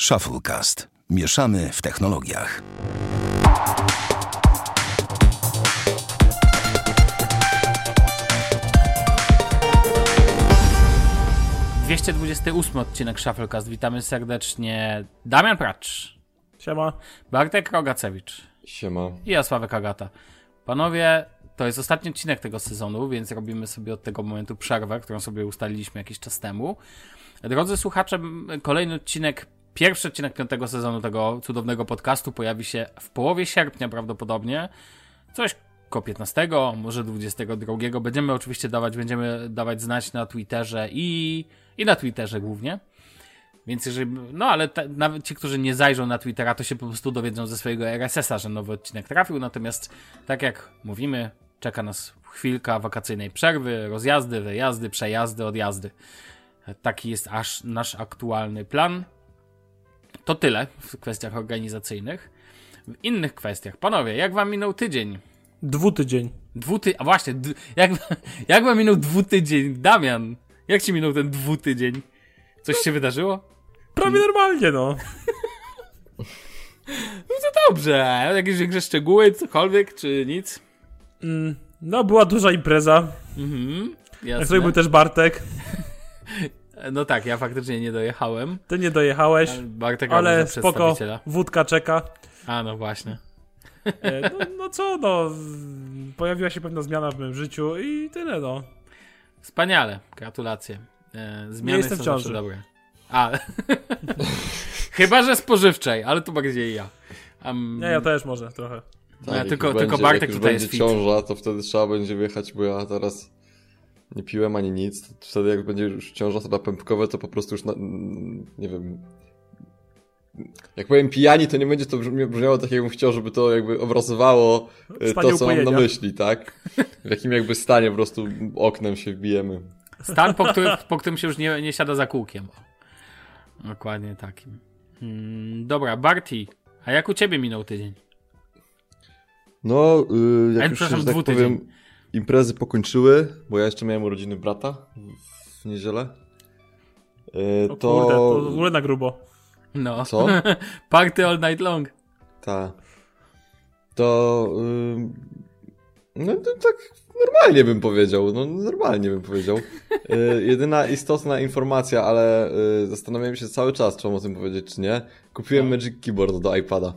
Shufflecast. Mieszamy w technologiach. Dwieście ósmy odcinek Shufflecast. Witamy serdecznie Damian Pracz, Siema. Bartek Rogacewicz Siema. i ja Sławek Agata. Panowie, to jest ostatni odcinek tego sezonu, więc robimy sobie od tego momentu przerwę, którą sobie ustaliliśmy jakiś czas temu. Drodzy słuchacze, kolejny odcinek, pierwszy odcinek piątego sezonu tego cudownego podcastu pojawi się w połowie sierpnia prawdopodobnie. Coś koło 15, może 22. Będziemy oczywiście dawać, będziemy dawać znać na Twitterze i, i na Twitterze głównie. Więc jeżeli, no ale te, nawet ci, którzy nie zajrzą na Twittera, to się po prostu dowiedzą ze swojego RSS-a, że nowy odcinek trafił. Natomiast, tak jak mówimy, czeka nas chwilka wakacyjnej przerwy, rozjazdy, wyjazdy, przejazdy, odjazdy. Taki jest aż nasz aktualny plan. To tyle w kwestiach organizacyjnych. W innych kwestiach, panowie, jak wam minął tydzień? Dwutydzień. Dwuty, a właśnie, jak, jak wam minął dwutydzień? Damian, jak ci minął ten dwutydzień? Coś się wydarzyło? Prawie normalnie, no. No to dobrze. Jakieś większe szczegóły, cokolwiek, czy nic? Mm, no, była duża impreza. Mhm, Na jasne. której był też Bartek. No tak, ja faktycznie nie dojechałem. Ty nie dojechałeś, Ale Bartek ale ale spoko, wódka czeka. A, no właśnie. E, no, no co, no. Pojawiła się pewna zmiana w moim życiu i tyle, no. Wspaniale, gratulacje. E, zmiany Nie jestem są w ciąży. zawsze dobre. A, chyba, że spożywczej, ale to bardziej ja. Um, Nie, ja też może trochę. No, ja tylko- tylko będzie, Bartek jak tutaj będzie jest fit. ciąża, to wtedy trzeba będzie wjechać, bo ja teraz nie piłem ani nic. To wtedy jak będzie już ciąża to na pępkowe, to po prostu już na, nie wiem... Jak powiem pijani, to nie będzie to brzmi- brzmiało tak jakbym chciał, żeby to jakby obrazowało e, Stanie to, co mam na upojenia. myśli, tak? W jakim jakby stanie po prostu oknem się wbijemy. Stan, po którym, po którym się już nie, nie siada za kółkiem. Dokładnie takim. Mm, dobra, Barty, a jak u ciebie minął tydzień? No, yy, jak A, już się, przepraszam, tak dwutydzień. powiem, imprezy pokończyły, bo ja jeszcze miałem urodziny brata w niedzielę. Yy, O to... kurde, to w ogóle na grubo. No. Co? Party all night long. Ta. To. ym, no to tak normalnie bym powiedział. No normalnie bym powiedział. Y, jedyna istotna informacja, ale y, zastanawiałem się cały czas, czy mam o tym powiedzieć, czy nie. Kupiłem Magic Keyboard do iPada.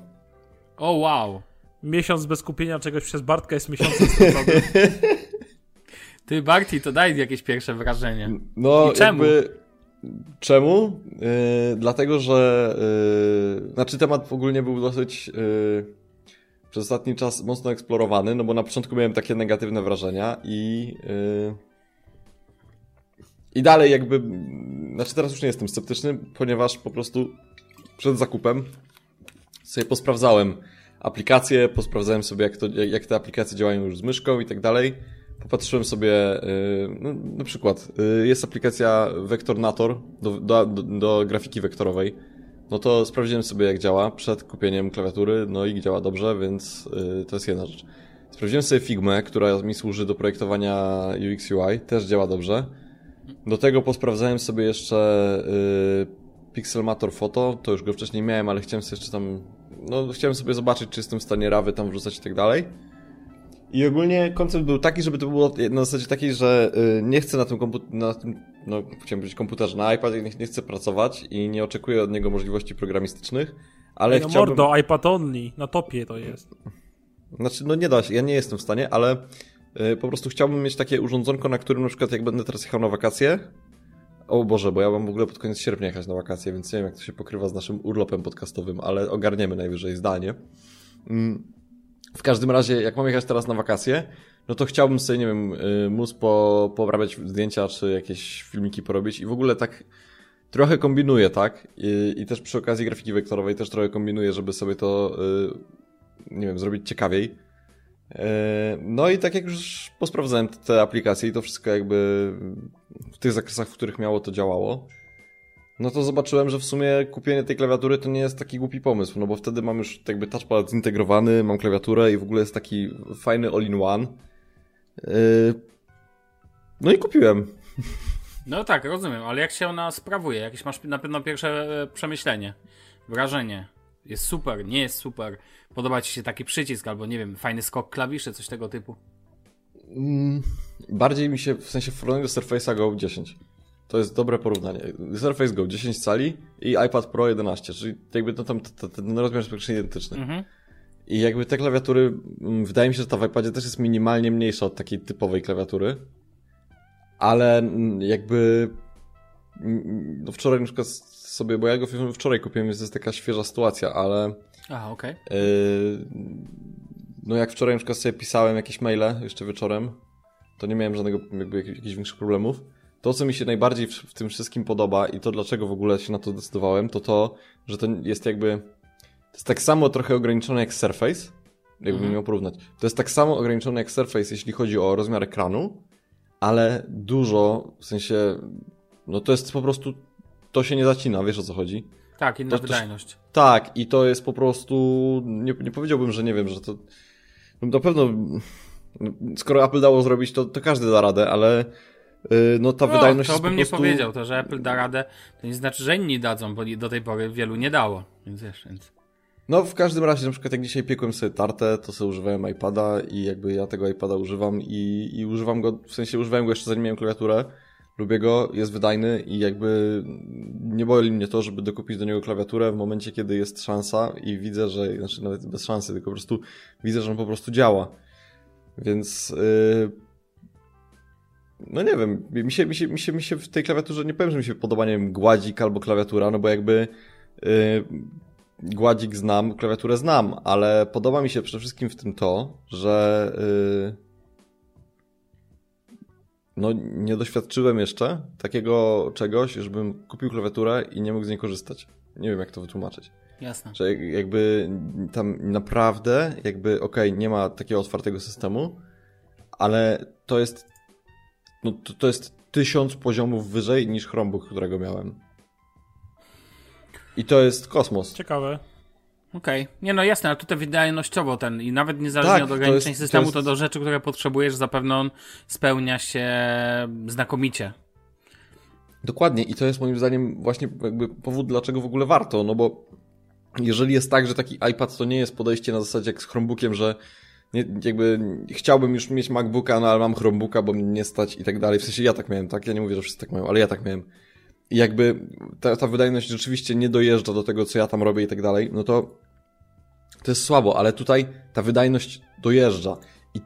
O wow. Miesiąc bez kupienia czegoś przez Bartka jest miesiącem stracony. Ty, Barty, to daj jakieś pierwsze wrażenie. No, I czemu? jakby. Czemu? Y, dlatego, że. y, znaczy, temat ogólnie był dosyć. y, przez ostatni czas mocno eksplorowany, no bo na początku miałem takie negatywne wrażenia i. y, I dalej jakby. Znaczy, teraz już nie jestem sceptyczny, ponieważ po prostu przed zakupem sobie posprawdzałem aplikacje, posprawdzałem sobie, jak, to, jak, te aplikacje działają już z myszką i tak dalej. Popatrzyłem sobie, y, no, na przykład, y, jest aplikacja Vectornator do, do, do, grafiki wektorowej. No to sprawdziłem sobie, jak działa przed kupieniem klawiatury, no i działa dobrze, więc y, to jest jedna rzecz. Sprawdziłem sobie Figmę, która mi służy do projektowania UX UI, też działa dobrze. Do tego posprawdzałem sobie jeszcze Pixelmator Photo, to już go wcześniej miałem, ale chciałem sobie jeszcze tam, no chciałem sobie zobaczyć, czy jestem w stanie rawy tam wrzucać i tak dalej. I ogólnie koncept był taki, żeby to było na zasadzie takiej, że y, nie chcę na tym komputerze, na tym, no chciałem powiedzieć komputerze, na iPadzie nie, nie chcę pracować i nie oczekuję od niego możliwości programistycznych, ale no chciałbym... mordo, iPad only. Na topie to jest. Znaczy, no nie da się, ja nie jestem w stanie, ale y, po prostu chciałbym mieć takie urządzonko, na którym na przykład jak będę teraz jechał na wakacje, o Boże, bo ja mam w ogóle pod koniec sierpnia jechać na wakacje, więc nie wiem jak to się pokrywa z naszym urlopem podcastowym, ale ogarniemy najwyżej zdalnie. Mm, W każdym razie, jak mam jechać teraz na wakacje, no to chciałbym sobie, nie wiem, y, móc po, poobrabiać zdjęcia, czy jakieś filmiki porobić i w ogóle tak trochę kombinuję, tak? I, I też przy okazji grafiki wektorowej też trochę kombinuję, żeby sobie to, y, nie wiem, zrobić ciekawiej. E, No i tak jak już posprawdzałem te- aplikacje i to wszystko jakby w tych zakresach, w których miało to działało, no to zobaczyłem, że w sumie kupienie tej klawiatury to nie jest taki głupi pomysł, no bo wtedy mam już jakby touchpad zintegrowany, mam klawiaturę i w ogóle jest taki fajny all-in-one. E, No i kupiłem. No tak, rozumiem, ale jak się ona sprawuje? Jakieś masz na pewno pierwsze e, przemyślenie? wrażenie. Jest super, nie jest super. Podoba ci się taki przycisk, albo nie wiem, fajny skok klawiszy, coś tego typu. Mm, bardziej mi się, w sensie w porównaniu do Surface'a Go 10. To jest dobre porównanie. Surface Go 10 cali i iPad Pro 11, czyli jakby to tam, ten rozmiar jest praktycznie identyczny. Mhm. I jakby te klawiatury, mm, wydaje mi się, że ta w iPadzie też jest minimalnie mniejsza od takiej typowej klawiatury, ale mm, jakby mm, no wczoraj na przykład sobie, bo ja go wczoraj kupiłem, więc to jest taka świeża sytuacja, ale Aha, okej. Yy, no jak wczoraj na przykład sobie pisałem jakieś maile jeszcze wieczorem, to nie miałem żadnego jakby jak- jakichś większych problemów. To, co mi się najbardziej w, w tym wszystkim podoba i to, dlaczego w ogóle się na to zdecydowałem, to to, że to jest jakby... To jest tak samo trochę ograniczone jak Surface, jakbym Mhm. miał porównać. To jest tak samo ograniczone jak Surface, jeśli chodzi o rozmiar ekranu, ale dużo, w sensie, no to jest po prostu, to się nie zacina, wiesz o co chodzi? Tak, inna To- to- wydajność. Tak, i to jest po prostu. Nie, nie powiedziałbym, że nie wiem, że to. No na pewno. no, Skoro Apple dało zrobić, to, to każdy da radę, ale. yy, No ta No, wydajność to bym po nie prostu... powiedział, to że Apple da radę, to nie znaczy, że inni dadzą, bo do tej pory wielu nie dało. Więc wiesz, więc... No w każdym razie, na przykład jak dzisiaj piekłem sobie tartę, to sobie używałem iPada i jakby ja tego iPada używam i, i używam go, w sensie używałem go jeszcze zanim miałem klawiaturę. Lubię go, jest wydajny i jakby nie boli mnie to, żeby dokupić do niego klawiaturę w momencie, kiedy jest szansa i widzę, że, znaczy nawet bez szansy, tylko po prostu widzę, że on po prostu działa. Więc yy, no nie wiem, mi się, mi, się, mi, się, mi się w tej klawiaturze nie powiem, że mi się podoba, nie wiem, gładzik albo klawiatura, no bo jakby yy, gładzik znam, klawiaturę znam, ale podoba mi się przede wszystkim w tym to, że yy, no nie doświadczyłem jeszcze takiego czegoś, żebym kupił klawiaturę i nie mógł z niej korzystać. Nie wiem jak to wytłumaczyć. Jasne. Że jak- jakby tam naprawdę, jakby okej, nie ma takiego otwartego systemu, ale to jest no to, to jest tysiąc poziomów wyżej niż Chromebook, którego miałem. I to jest kosmos. Ciekawe. Okej. Nie no jasne, ale tutaj wydajnościowo ten i nawet niezależnie Tak, od to ograniczeń jest- to systemu, jest- to do rzeczy, które potrzebujesz, zapewne on spełnia się znakomicie. Dokładnie i to jest moim zdaniem właśnie jakby powód, dlaczego w ogóle warto, no bo jeżeli jest tak, że taki iPad to nie jest podejście na zasadzie jak z Chromebookiem, że nie, jakby chciałbym już mieć MacBooka, no ale mam Chromebooka, bo mnie nie stać i tak dalej. W sensie ja tak miałem, tak? Ja nie mówię, że wszyscy tak mają, ale ja tak miałem. Jakby ta, ta wydajność rzeczywiście nie dojeżdża do tego, co ja tam robię i tak dalej, no to to jest słabo, ale tutaj ta wydajność dojeżdża. I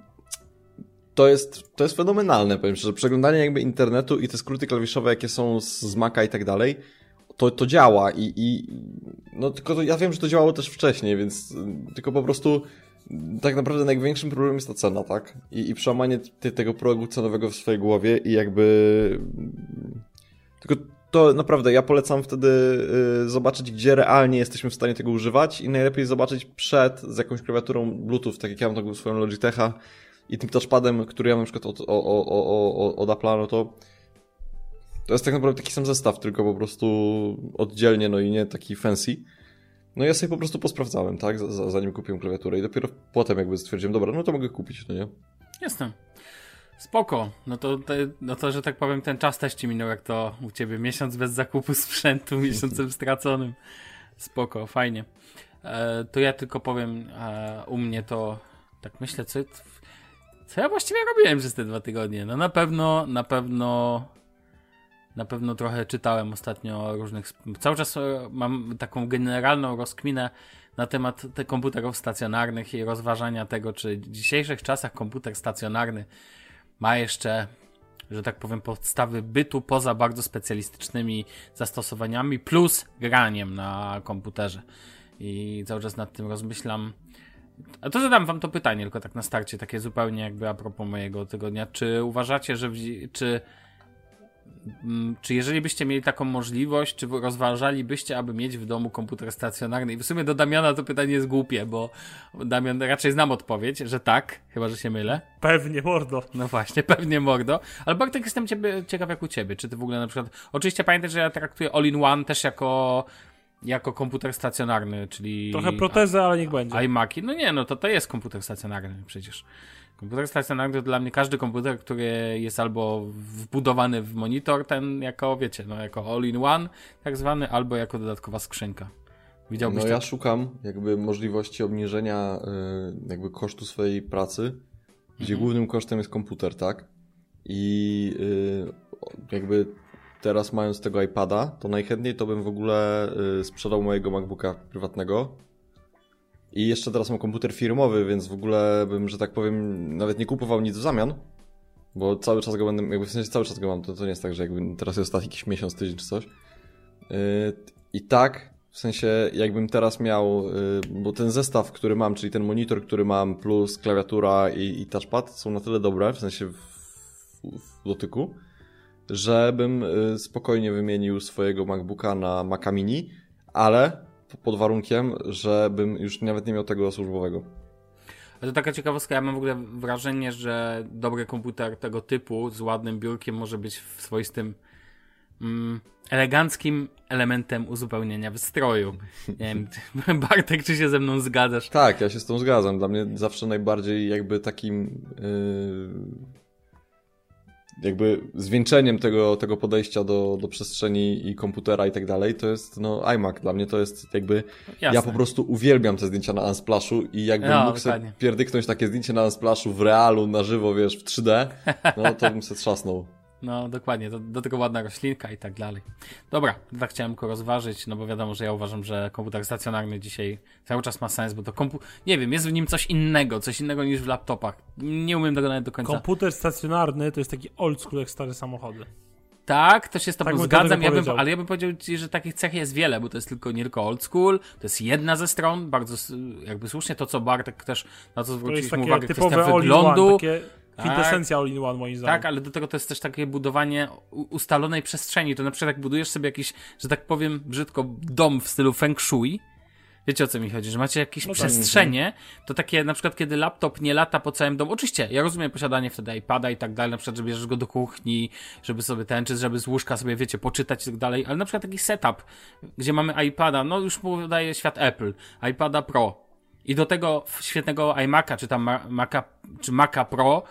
to jest, to jest fenomenalne, powiem szczerze. Przeglądanie jakby internetu i te skróty klawiszowe, jakie są z, Maca i tak dalej, to, to działa i, i no tylko to, ja wiem, że to działało też wcześniej, więc y, tylko po prostu tak naprawdę największym problemem jest ta cena, tak? I, i przełamanie te, tego progu cenowego w swojej głowie i jakby tylko to naprawdę ja polecam wtedy y, zobaczyć, gdzie realnie jesteśmy w stanie tego używać i najlepiej zobaczyć przed z jakąś klawiaturą Bluetooth, tak jak ja mam taką swoją Logitecha i tym touchpadem, który ja mam na przykład od, od no to to jest tak naprawdę taki sam zestaw, tylko po prostu oddzielnie, no i nie taki fancy. No ja sobie po prostu posprawdzałem, tak, za- za- zanim kupiłem klawiaturę i dopiero potem jakby stwierdziłem, dobra, no to mogę kupić, no nie? Jasne. Spoko. No to, no to, że tak powiem, ten czas też ci minął, jak to u ciebie. Miesiąc bez zakupu sprzętu, miesiącem straconym. Spoko, fajnie. E, to ja tylko powiem, e, u mnie to, tak myślę, co, co ja właściwie robiłem przez te dwa tygodnie. No na pewno, na pewno, na pewno trochę czytałem ostatnio różnych, cały czas e, mam taką generalną rozkminę na temat te komputerów stacjonarnych i rozważania tego, czy w dzisiejszych czasach komputer stacjonarny ma jeszcze, że tak powiem, podstawy bytu poza bardzo specjalistycznymi zastosowaniami, plus graniem na komputerze. I cały czas nad tym rozmyślam. A to zadam wam to pytanie, tylko tak na starcie, takie zupełnie jakby a propos mojego tygodnia. Czy uważacie, że w, czy Czy jeżeli byście mieli taką możliwość, czy rozważalibyście, aby mieć w domu komputer stacjonarny? I w sumie do Damiana to pytanie jest głupie, bo Damian raczej znam odpowiedź, że tak, chyba że się mylę. Pewnie, mordo. No właśnie, pewnie mordo. Ale Bartek, jestem ciebie, ciekaw jak u ciebie. Czy ty w ogóle na przykład. Oczywiście pamiętaj, że ja traktuję All-in-One też jako, jako komputer stacjonarny, czyli. Trochę protezy, ale niech będzie. iMaki. No nie, no to to jest komputer stacjonarny przecież. Komputer stacjonarny to dla mnie każdy komputer, który jest albo wbudowany w monitor, ten jako, wiecie, no jako all-in-one tak zwany, albo jako dodatkowa skrzynka. Widziałbyś No to? ja szukam jakby możliwości obniżenia y, jakby kosztu swojej pracy, gdzie głównym kosztem jest komputer, tak? I y, jakby teraz mając tego iPada, to najchętniej to bym w ogóle y, sprzedał mojego MacBooka prywatnego. I jeszcze teraz mam komputer firmowy, więc w ogóle bym, że tak powiem, nawet nie kupował nic w zamian. Bo cały czas go będę, jakby w sensie cały czas go mam, to, to nie jest tak, że jakby teraz jest ostatni jakiś miesiąc, tydzień czy coś. Yy, I tak, w sensie jakbym teraz miał, yy, bo ten zestaw, który mam, czyli ten monitor, który mam, plus klawiatura i, i touchpad są na tyle dobre, w sensie w, w, dotyku, żebym yy, spokojnie wymienił swojego MacBooka na Maca Mini, ale pod warunkiem, żebym już nawet nie miał tego służbowego. Ale to taka ciekawostka, ja mam w ogóle wrażenie, że dobry komputer tego typu z ładnym biurkiem może być w swoistym mm, eleganckim elementem uzupełnienia wystroju. Nie wiem, Bartek, czy się ze mną zgadzasz? Tak, ja się z tą zgadzam. Dla mnie zawsze najbardziej jakby takim yy, jakby zwieńczeniem tego, tego podejścia do, do przestrzeni i komputera i tak dalej, to jest no iMac. Dla mnie to jest jakby Jasne. ja po prostu uwielbiam te zdjęcia na Unsplashu i jakbym No, mógł sobie pierdyknąć takie zdjęcie na Unsplashu w realu, na żywo, wiesz, w 3D, no to bym se trzasnął. No dokładnie, do, do tego ładna roślinka i tak dalej. Dobra, tak chciałem tylko rozważyć, no bo wiadomo, że ja uważam, że komputer stacjonarny dzisiaj cały czas ma sens, bo to kompu... Nie wiem, jest w nim coś innego, coś innego niż w laptopach. Nie umiem tego nawet do końca. Komputer stacjonarny to jest taki old school jak stare samochody. Tak, to się z tobą Tak zgadzam, ja bym, ale ja bym powiedział ci, że takich cech jest wiele, bo to jest tylko nie tylko old school, to jest jedna ze stron, bardzo jakby słusznie to, co Bartek też, na co zwróciliśmy uwagę, kwestia wyglądu, takie kwintesencja all-in-one moim zdaniem. tak, ale do tego to jest też takie budowanie ustalonej przestrzeni. To na przykład jak budujesz sobie jakiś, że tak powiem brzydko, dom w stylu feng shui, Wiecie o co mi chodzi, że macie jakieś No przestrzenie, to takie na przykład kiedy laptop nie lata po całym domu, oczywiście ja rozumiem posiadanie wtedy iPada i tak dalej, na przykład, że bierzesz go do kuchni, żeby sobie ten, czy żeby z łóżka sobie, wiecie, poczytać i tak dalej, ale na przykład taki setup, gdzie mamy iPada, no już mu daje świat Apple, iPada Pro i do tego świetnego iMac'a, czy tam Ma- Maca, czy Maca Pro,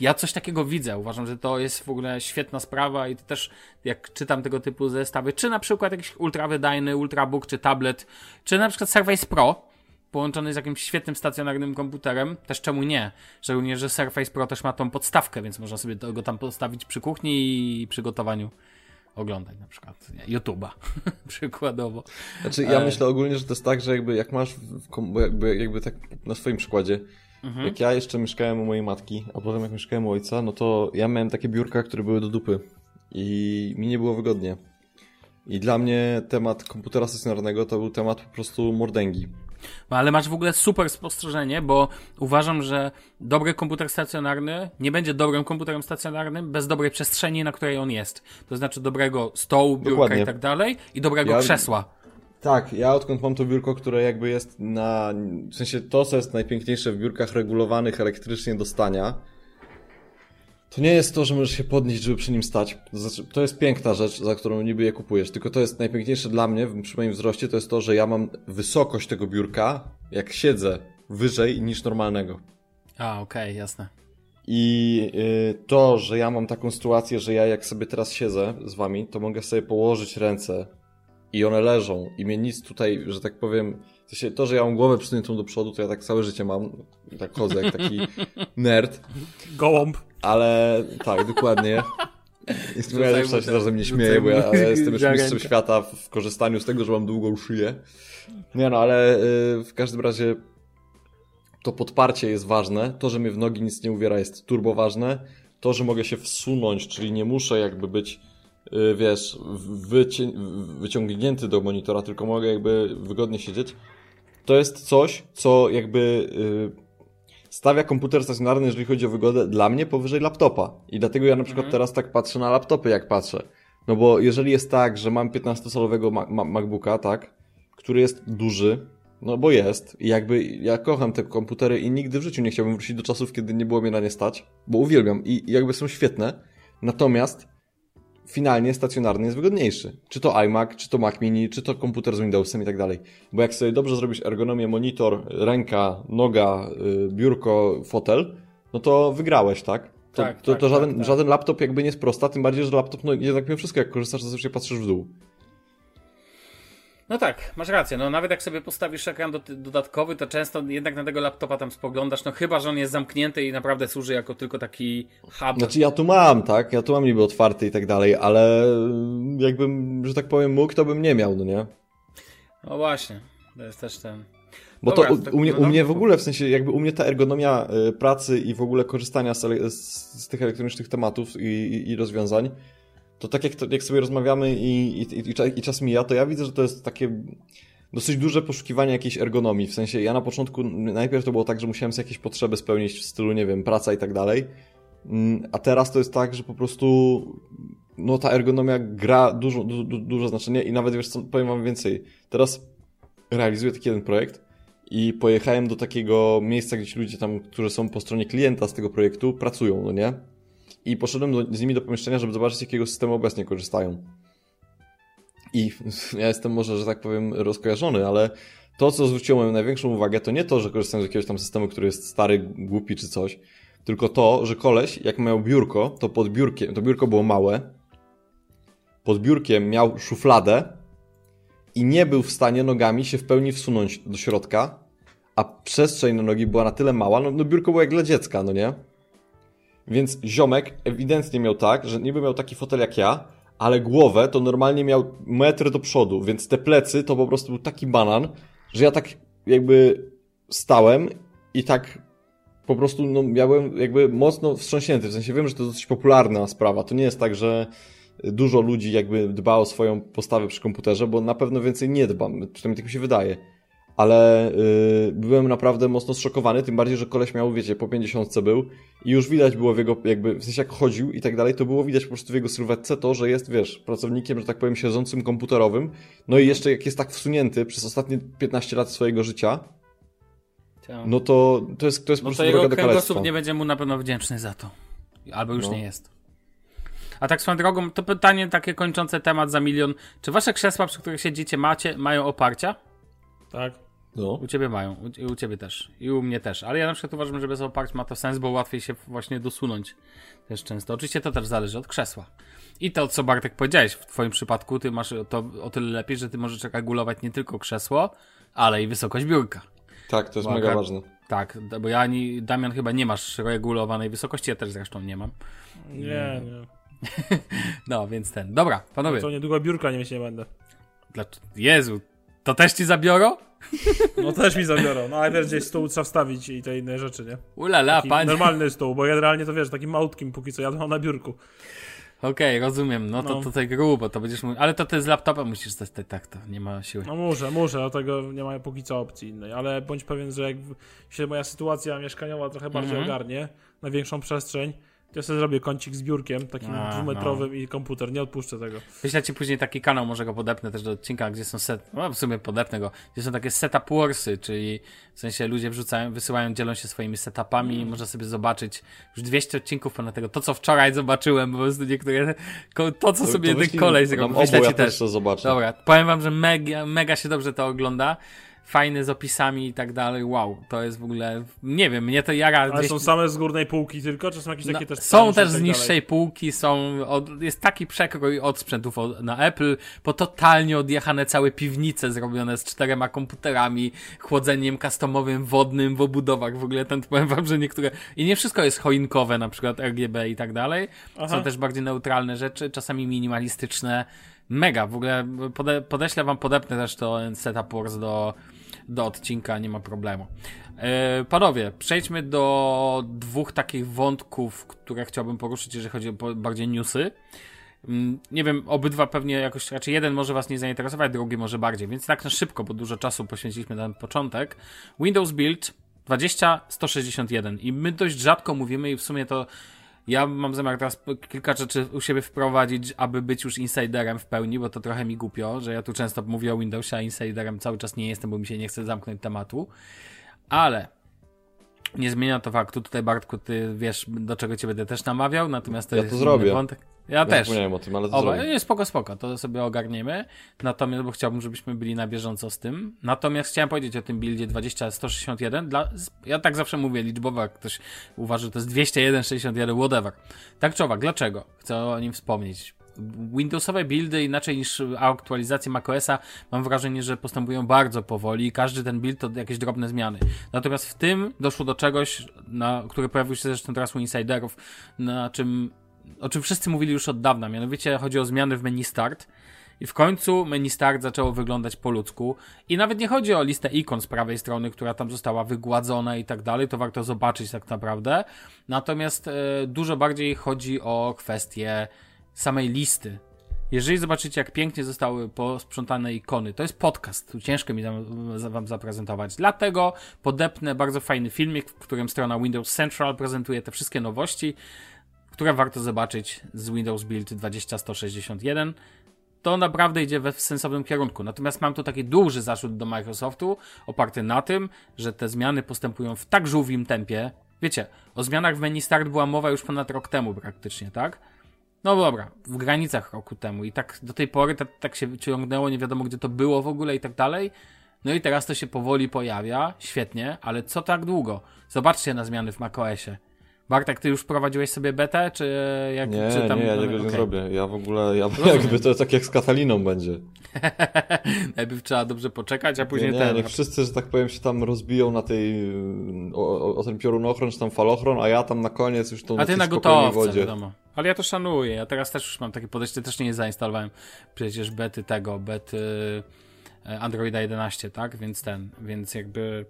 ja coś takiego widzę. Uważam, że to jest w ogóle świetna sprawa i to też jak czytam tego typu zestawy, czy na przykład jakiś ultrawydajny ultrabook, czy tablet, czy na przykład Surface Pro, połączony z jakimś świetnym stacjonarnym komputerem, też czemu nie? Szczególnie, że Surface Pro też ma tą podstawkę, więc można sobie go tam postawić przy kuchni i przygotowaniu oglądań na przykład YouTube'a przykładowo. Znaczy, ja E. myślę ogólnie, że to jest tak, że jakby jak masz, jakby, jakby tak na swoim przykładzie, Mhm. jak ja jeszcze mieszkałem u mojej matki, a potem jak mieszkałem u ojca, no to ja miałem takie biurka, które były do dupy i mi nie było wygodnie. I dla mnie temat komputera stacjonarnego to był temat po prostu mordęgi. No, ale masz w ogóle super spostrzeżenie, bo uważam, że dobry komputer stacjonarny nie będzie dobrym komputerem stacjonarnym bez dobrej przestrzeni, na której on jest. To znaczy dobrego stołu, biurka Dokładnie. i tak dalej i dobrego Ja- krzesła. Tak, ja odkąd mam to biurko, które jakby jest na, w sensie to, co jest najpiękniejsze w biurkach regulowanych elektrycznie do stania, to nie jest to, że możesz się podnieść, żeby przy nim stać. To, znaczy, jest piękna rzecz, za którą niby je kupujesz, tylko to jest najpiękniejsze dla mnie, przy moim wzroście, to jest to, że ja mam wysokość tego biurka, jak siedzę, wyżej niż normalnego. A, okej, jasne. I y, to, że ja mam taką sytuację, że ja jak sobie teraz siedzę z wami, to mogę sobie położyć ręce i one leżą i mnie nic tutaj, że tak powiem, w sensie to, że ja mam głowę przysuniętą do przodu, to ja tak całe życie mam, tak chodzę jak taki nerd, Gołąb. ale tak, dokładnie. Tym ja zawsze się zawsze mnie śmieję, bo ja, jestem już mistrzem świata w korzystaniu z tego, że mam długą szyję. Nie no, ale y, w każdym razie to podparcie jest ważne. To, że mnie w nogi nic nie uwiera jest turbo ważne. To, że mogę się wsunąć, czyli nie muszę jakby być, wiesz, wycię wyciągnięty do monitora, tylko mogę jakby wygodnie siedzieć. To jest coś, co jakby y, stawia komputer stacjonarny, jeżeli chodzi o wygodę, dla mnie powyżej laptopa. I dlatego ja na przykład teraz tak patrzę na laptopy, jak patrzę. No bo jeżeli jest tak, że mam 15-calowego ma ma MacBooka, tak, który jest duży, no bo jest, i jakby ja kocham te komputery i nigdy w życiu nie chciałbym wrócić do czasów, kiedy nie było mnie na nie stać, bo uwielbiam i jakby są świetne. Natomiast finalnie stacjonarny jest wygodniejszy. Czy to iMac, czy to Mac Mini, czy to komputer z Windowsem i tak dalej. Bo jak sobie dobrze zrobisz ergonomię, monitor, ręka, noga, y, biurko, fotel, no to wygrałeś, tak? To, Tak, to, tak, to żaden, tak, tak. żaden laptop jakby nie jest prosta, tym bardziej, że laptop, no jednak mimo wszystko, jak korzystasz, to zawsze patrzysz w dół. No tak, masz rację. No nawet jak sobie postawisz ekran do, dodatkowy, to często jednak na tego laptopa tam spoglądasz, no chyba, że on jest zamknięty i naprawdę służy jako tylko taki hub. Znaczy ja tu mam, tak? Ja tu mam niby otwarty i tak dalej, ale jakbym, że tak powiem, mógł, to bym nie miał, no nie? No właśnie, to jest też ten... Bo Dobra, to u, tak u, mnie, u no, mnie no, w ogóle, w sensie jakby u mnie ta ergonomia y, pracy i w ogóle korzystania z, z, z tych elektronicznych tematów i, i, i rozwiązań, to tak jak, to, jak sobie rozmawiamy i, i, i, i czas mija, to ja widzę, że to jest takie dosyć duże poszukiwanie jakiejś ergonomii. W sensie ja na początku, najpierw to było tak, że musiałem jakieś potrzeby spełnić w stylu, nie wiem, praca i tak dalej. Mm, A teraz to jest tak, że po prostu no ta ergonomia gra dużo, du, du, znaczenie i nawet wiesz co, powiem wam więcej. Teraz realizuję taki jeden projekt i pojechałem do takiego miejsca, gdzie ludzie tam, którzy są po stronie klienta z tego projektu, pracują, no nie? I poszedłem do, z nimi do pomieszczenia, żeby zobaczyć, jakiego systemu obecnie korzystają. I ja jestem może, że tak powiem, rozkojarzony, ale to, co zwróciło moją największą uwagę, to nie to, że korzystają z jakiegoś tam systemu, który jest stary, głupi czy coś, tylko to, że koleś, jak miał biurko, to pod biurkiem, to biurko było małe, pod biurkiem miał szufladę i nie był w stanie nogami się w pełni wsunąć do środka, a przestrzeń na nogi była na tyle mała, no, no biurko było jak dla dziecka, no nie? Więc ziomek ewidentnie miał tak, że niby miał taki fotel jak ja, ale głowę to normalnie miał metr do przodu, więc te plecy to po prostu był taki banan, że ja tak jakby stałem i tak po prostu no, miałem jakby mocno wstrząśnięty. W sensie wiem, że to dosyć popularna sprawa. To nie jest tak, że dużo ludzi jakby dba o swoją postawę przy komputerze, bo na pewno więcej nie dbam, przynajmniej tak mi się wydaje. Ale yy, byłem naprawdę mocno zszokowany, tym bardziej, że koleś miał, wiecie, po 50 był i już widać było w jego, jakby, w sensie jak chodził i tak dalej, to było widać po prostu w jego sylwetce to, że jest, wiesz, pracownikiem, że tak powiem, siedzącym komputerowym, no i jeszcze jak jest tak wsunięty przez ostatnie 15 lat swojego życia, no to to jest, to jest po No to prostu jego droga do kręgosłup nie będzie mu na pewno wdzięczny za to. Albo już No. nie jest. A tak swoją drogą, to pytanie takie kończące temat za milion. Czy wasze krzesła, przy których siedzicie, macie, mają oparcia? Tak. No. U ciebie mają, u, i u ciebie też. I u mnie też. Ale ja na przykład uważam, że bez oparć ma to sens, bo łatwiej się właśnie dosunąć też często. Oczywiście to też zależy od krzesła. I to, co Bartek powiedziałeś, w twoim przypadku ty masz to o tyle lepiej, że ty możesz regulować nie tylko krzesło, ale i wysokość biurka. Tak, to jest Bo mega akurat- ważne. Tak, bo ja ani, Damian chyba nie masz regulowanej wysokości, ja też zresztą nie mam. Nie, nie. No, więc ten. Dobra, panowie. To niedługo biurka nie mieć nie będę. Dlac- Jezu, to też ci zabiorą? No też mi zabiorą. No ale gdzieś stół trzeba wstawić i te inne rzeczy, nie? Ulala, Taki panie. normalny stół, bo generalnie to wiesz, takim malutkim póki co ja mam na biurku. Okej, rozumiem. No to No. tutaj grubo, to będziesz mówił. Ale to ty z laptopa musisz stać tak, to nie ma siły. No muszę, muszę, dlatego nie ma póki co opcji innej, ale bądź pewien, że jak się moja sytuacja mieszkaniowa trochę bardziej Mhm. ogarnie, na większą przestrzeń, ja sobie zrobię kącik z biurkiem, takim A, dwumetrowym i komputer, nie odpuszczę tego. Wyślę ci później taki kanał, może go podepnę też do odcinka, gdzie są set, no w sumie podepnę go, gdzie są takie setup warsy, czyli w sensie ludzie wrzucają, wysyłają, dzielą się swoimi setupami i można sobie zobaczyć już 200 odcinków ponad tego, to co wczoraj zobaczyłem, po prostu niektóre, to co sobie ten wyślij kolej zrobił, wyślę ja ci też. też to zobaczę. Dobra, powiem wam, że mega, mega się dobrze to ogląda. Fajny z opisami i tak dalej. Wow, to jest w ogóle. Nie wiem, mnie to jara. Ale gdzieś- są same z górnej półki tylko, czy są jakieś no, takie też są też z tak niższej dalej? półki, są. Od, jest taki przekrój od sprzętów od, na Apple, po totalnie odjechane całe piwnice zrobione z czterema komputerami, chłodzeniem customowym, wodnym w obudowach. W ogóle ten powiem wam, że niektóre. I nie wszystko jest choinkowe, na przykład RGB i tak dalej. Aha. Są też bardziej neutralne rzeczy, czasami minimalistyczne. Mega, w ogóle pode, podeślę wam, podepnę też to Setup Wars do, do odcinka, nie ma problemu. E, panowie, przejdźmy do dwóch takich wątków, które chciałbym poruszyć, jeżeli chodzi o bardziej newsy. Mm, Nie wiem, obydwa pewnie jakoś, raczej jeden może was nie zainteresować, drugi może bardziej, więc tak na szybko, bo dużo czasu poświęciliśmy na ten początek. Windows Build 20161 i my dość rzadko mówimy i w sumie to ja mam zamiar teraz kilka rzeczy u siebie wprowadzić, aby być już insiderem w pełni, bo to trochę mi głupio, że ja tu często mówię o Windowsie, a insiderem cały czas nie jestem, bo mi się nie chce zamknąć tematu. Ale nie zmienia to faktu. Tutaj, Bartku, ty wiesz, do czego cię będę też namawiał, natomiast to Ja jest to zrobię. wątek. Ja, Ja też. zapomniałem o tym, ale to Oba, zrobię. nie, spoko, spoko, to sobie ogarniemy. Natomiast, bo chciałbym, żebyśmy byli na bieżąco z tym. Natomiast chciałem powiedzieć o tym buildzie 20161. Dla, ja tak zawsze mówię liczbowo, jak ktoś uważa, że to jest 201, 61, whatever. Tak czy owak, dlaczego? Chcę o nim wspomnieć. Windowsowe buildy inaczej niż aktualizacje macOSa mam wrażenie, że postępują bardzo powoli i każdy ten build to jakieś drobne zmiany. Natomiast w tym doszło do czegoś, na, które pojawił się zresztą teraz u insiderów, na czym, o czym wszyscy mówili już od dawna, mianowicie chodzi o zmiany w menu start. I w końcu menu start zaczęło wyglądać po ludzku. I nawet nie chodzi o listę ikon z prawej strony, która tam została wygładzona i tak dalej, to warto zobaczyć tak naprawdę. Natomiast e, dużo bardziej chodzi o kwestię samej listy. Jeżeli zobaczycie, jak pięknie zostały posprzątane ikony, to jest podcast, tu ciężko mi wam zaprezentować. Dlatego podepnę bardzo fajny filmik, w którym strona Windows Central prezentuje te wszystkie nowości, które warto zobaczyć z Windows Build 20161 to naprawdę idzie we sensownym kierunku. Natomiast mam tu taki duży zarzut do Microsoftu, oparty na tym, że te zmiany postępują w tak żółwim tempie. Wiecie, o zmianach w menu start była mowa już ponad rok temu praktycznie, tak? No dobra, w granicach roku temu i tak do tej pory tak, tak się ciągnęło, nie wiadomo gdzie to było w ogóle i tak dalej. No i teraz to się powoli pojawia, świetnie, ale co tak długo? Zobaczcie na zmiany w macOSie. Bartek, ty już prowadziłeś sobie betę, czy jak nie, czy tam... Nie, ja tego okay. nie zrobię. Ja w ogóle, ja jakby to tak jak z Kataliną będzie. Najpierw trzeba dobrze poczekać, a później nie, ten... Nie, niech wszyscy, że tak powiem, się tam rozbiją na tej, o, o, o ten piorunochron, czy tam falochron, a ja tam na koniec już tą A ty na gotowce, wiadomo. Ale ja to szanuję, ja teraz też już mam takie podejście, też nie zainstalowałem przecież bety tego, bety e, Androida 11, tak? Więc ten, więc jakby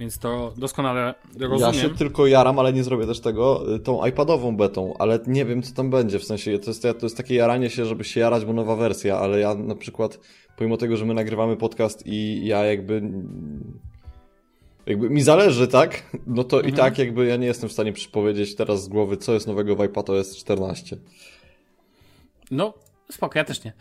więc to doskonale rozumiem. Ja się tylko jaram, ale nie zrobię też tego, y, tą iPadową betą, ale nie wiem, co tam będzie. W sensie, to jest, to jest takie jaranie się, żeby się jarać, bo nowa wersja, ale ja na przykład, pomimo tego, że my nagrywamy podcast i ja jakby jakby mi zależy, tak? No to mhm. i tak jakby ja nie jestem w stanie przypowiedzieć teraz z głowy, co jest nowego w iPadOS 14. No, spoko, ja też nie.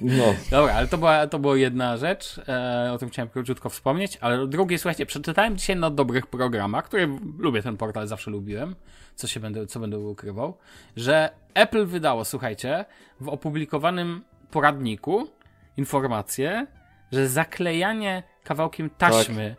No. Dobra, ale to była, to była jedna rzecz, e, o tym chciałem króciutko wspomnieć, ale drugie, słuchajcie, przeczytałem dzisiaj na dobrych programach, które lubię ten portal, zawsze lubiłem, co się będę, co będę ukrywał, że Apple wydało, słuchajcie, w opublikowanym poradniku informację, że zaklejanie kawałkiem taśmy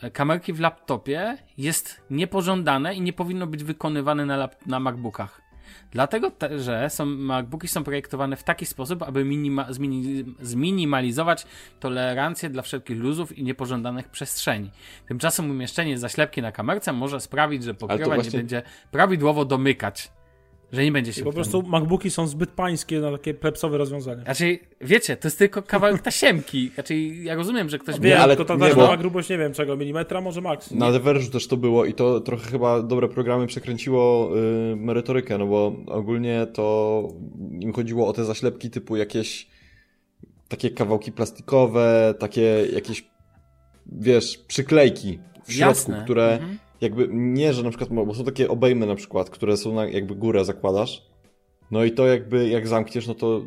tak. kamerki w laptopie jest niepożądane i nie powinno być wykonywane na, na MacBookach. Dlatego, te, że są, MacBooki są projektowane w taki sposób, aby minima, zmini, zminimalizować tolerancję dla wszelkich luzów i niepożądanych przestrzeni. Tymczasem umieszczenie zaślepki na kamerce może sprawić, że pokrywa właśnie... nie będzie prawidłowo domykać. Że nie będzie się. I po prostu MacBooki są zbyt pańskie na takie plepsowe rozwiązania. Znaczy, wiecie, to jest tylko kawałek tasiemki. Znaczy, ja rozumiem, że ktoś... Wie, nie, ale to ta nie, bo... grubość, nie wiem czego, milimetra, może max. Na The Verge też to było i to trochę chyba dobre programy przekręciło yy, merytorykę, no bo ogólnie to im chodziło o te zaślepki typu jakieś takie kawałki plastikowe, takie jakieś, wiesz, przyklejki w środku, Jasne. które... Mhm jakby nie, że na przykład, bo są takie obejmy na przykład, które są na jakby górę zakładasz, no i to jakby jak zamkniesz, no to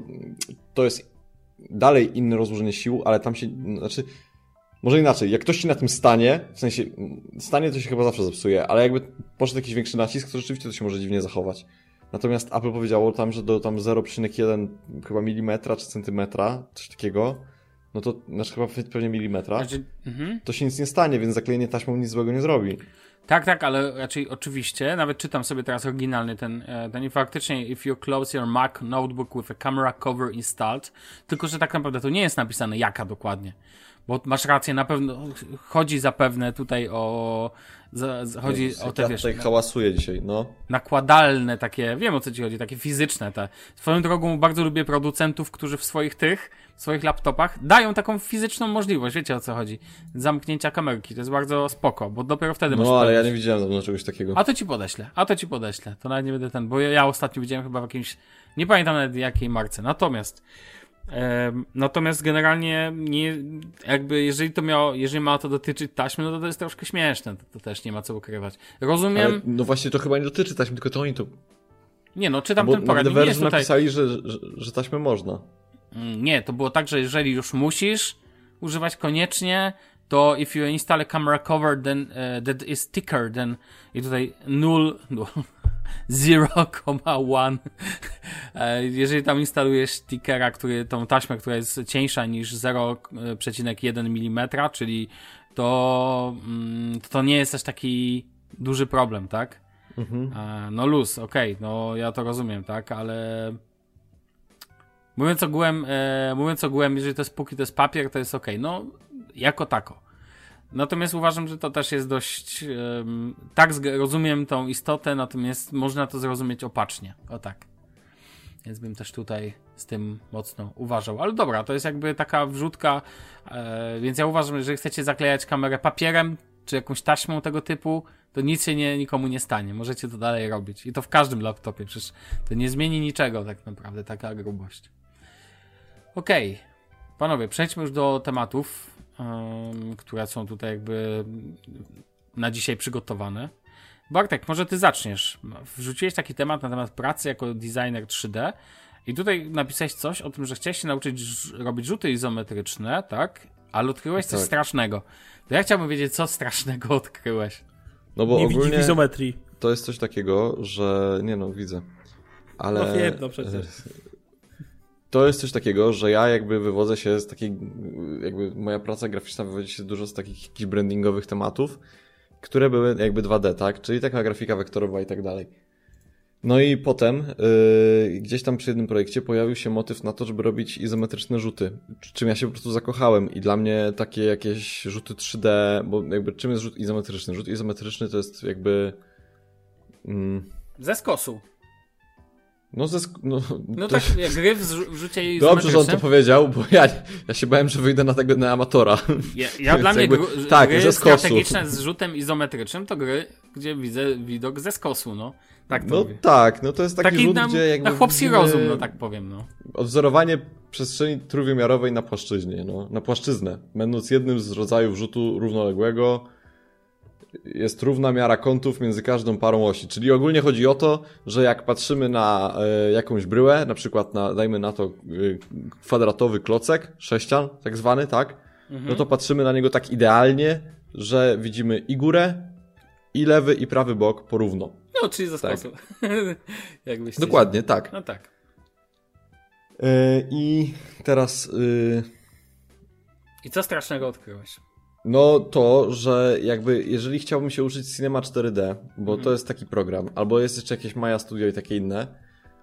to jest dalej inne rozłożenie sił, ale tam się, znaczy może inaczej, jak ktoś ci na tym stanie, w sensie stanie to się chyba zawsze zepsuje, ale jakby poszedł jakiś większy nacisk, to rzeczywiście to się może dziwnie zachować. Natomiast Apple powiedziało tam, że do tam 0,1 chyba milimetra czy centymetra, coś takiego, no to, znaczy chyba pewnie milimetra, znaczy, mhm. to się nic nie stanie, więc zaklejenie taśmą nic złego nie zrobi. Tak, tak, ale raczej oczywiście, nawet czytam sobie teraz oryginalny ten, e, ten i faktycznie if you close your Mac notebook with a camera cover installed, tylko że tak naprawdę to nie jest napisane jaka dokładnie. Bo masz rację, na pewno chodzi zapewne tutaj o. Za, za, chodzi o te ja wiesz. tutaj hałasuję dzisiaj, no. Nakładalne takie, wiem o co ci chodzi, takie fizyczne te. Swoją drogą bardzo lubię producentów, którzy w swoich tych, w swoich laptopach dają taką fizyczną możliwość, wiecie o co chodzi. Zamknięcia kamerki, to jest bardzo spoko, bo dopiero wtedy no, możesz. No ale ja nie widziałem dawno czegoś takiego. A to ci podeślę, a to ci podeślę. To nawet nie będę ten, bo ja, ja ostatnio widziałem chyba w jakimś, nie pamiętam nawet jakiej marce. Natomiast Natomiast generalnie nie, jakby jeżeli to miało, jeżeli ma to dotyczyć taśmy, no to to jest troszkę śmieszne, to, to też nie ma co ukrywać. Rozumiem. Ale, no właśnie to chyba nie dotyczy taśmy, tylko to oni to. Nie no, czytam Bo ten poradnik. Na nie jest tutaj... napisali, że, że, że taśmy można. Mm, nie, to było tak, że jeżeli już musisz używać koniecznie, to if you install a camera cover then uh, that is thicker than i tutaj null, null 0,1. E, jeżeli tam instalujesz stickera, który, tą taśmę, która jest cieńsza niż 0,1 mm, czyli to, to nie jest też taki duży problem, tak? Mhm. E, no luz, okej, okay, no ja to rozumiem, tak, ale Mówiąc ogółem, e, mówiąc ogółem, jeżeli to jest póki to jest papier, to jest ok. No, jako tako. Natomiast uważam, że to też jest dość. Tak, rozumiem tą istotę, natomiast można to zrozumieć opacznie. O tak. Więc bym też tutaj z tym mocno uważał. Ale dobra, to jest jakby taka wrzutka. E, więc ja uważam, że jeżeli chcecie zaklejać kamerę papierem czy jakąś taśmą tego typu, to nic się nie, nikomu nie stanie. Możecie to dalej robić. I to w każdym laptopie. Przecież to nie zmieni niczego, tak naprawdę, taka grubość. Okej. Okay. Panowie, przejdźmy już do tematów które są tutaj jakby na dzisiaj przygotowane. Bartek, może ty zaczniesz. Wrzuciłeś taki temat na temat pracy jako designer 3D i tutaj napisałeś coś o tym, że chciałeś się nauczyć robić rzuty izometryczne, tak? Ale odkryłeś coś tak. strasznego. To ja chciałbym wiedzieć, co strasznego odkryłeś. No bo nie ogólnie widzi izometrii. To jest coś takiego, że nie no, widzę. Ale no wiem, no przecież to jest coś takiego, że ja jakby wywodzę się z takiej, jakby moja praca graficzna wywodzi się dużo z takich jakichś brandingowych tematów, które były jakby 2D, tak? Czyli taka grafika wektorowa i tak dalej. No i potem yy, gdzieś tam przy jednym projekcie pojawił się motyw na to, żeby robić izometryczne rzuty, czym ja się po prostu zakochałem i dla mnie takie jakieś rzuty 3D, bo jakby czym jest rzut izometryczny? Rzut izometryczny to jest jakby... Mm, Ze skosu. No, ze, no, no tak, jak gry rzucie Dobrze, że on to powiedział, bo ja, ja się bałem, że wyjdę na tego na amatora. Ja, ja dla mnie jakby, gru, tak, gry ze strategiczne z rzutem izometrycznym to gry, gdzie widzę widok ze skosu, no. Tak to no mówię. tak, no to jest taki, taki rzut, na, gdzie jakby... Na chłopski rozum, no tak powiem, no. Odwzorowanie przestrzeni trójwymiarowej na płaszczyźnie, no. Na płaszczyznę. Będąc jednym z rodzajów rzutu równoległego, jest równa miara kątów między każdą parą osi. Czyli ogólnie chodzi o to, że jak patrzymy na e, jakąś bryłę, na przykład na, dajmy na to e, kwadratowy klocek, sześcian tak zwany, tak? Mhm. No to patrzymy na niego tak idealnie, że widzimy i górę, i lewy, i prawy bok porówno. No, czyli za tak. sposób. Dokładnie, tak. No tak. E, I teraz... E, I co strasznego odkryłeś? No to, że jakby jeżeli chciałbym się uczyć Cinema 4D, bo mhm. to jest taki program, albo jest jeszcze jakieś Maya Studio i takie inne,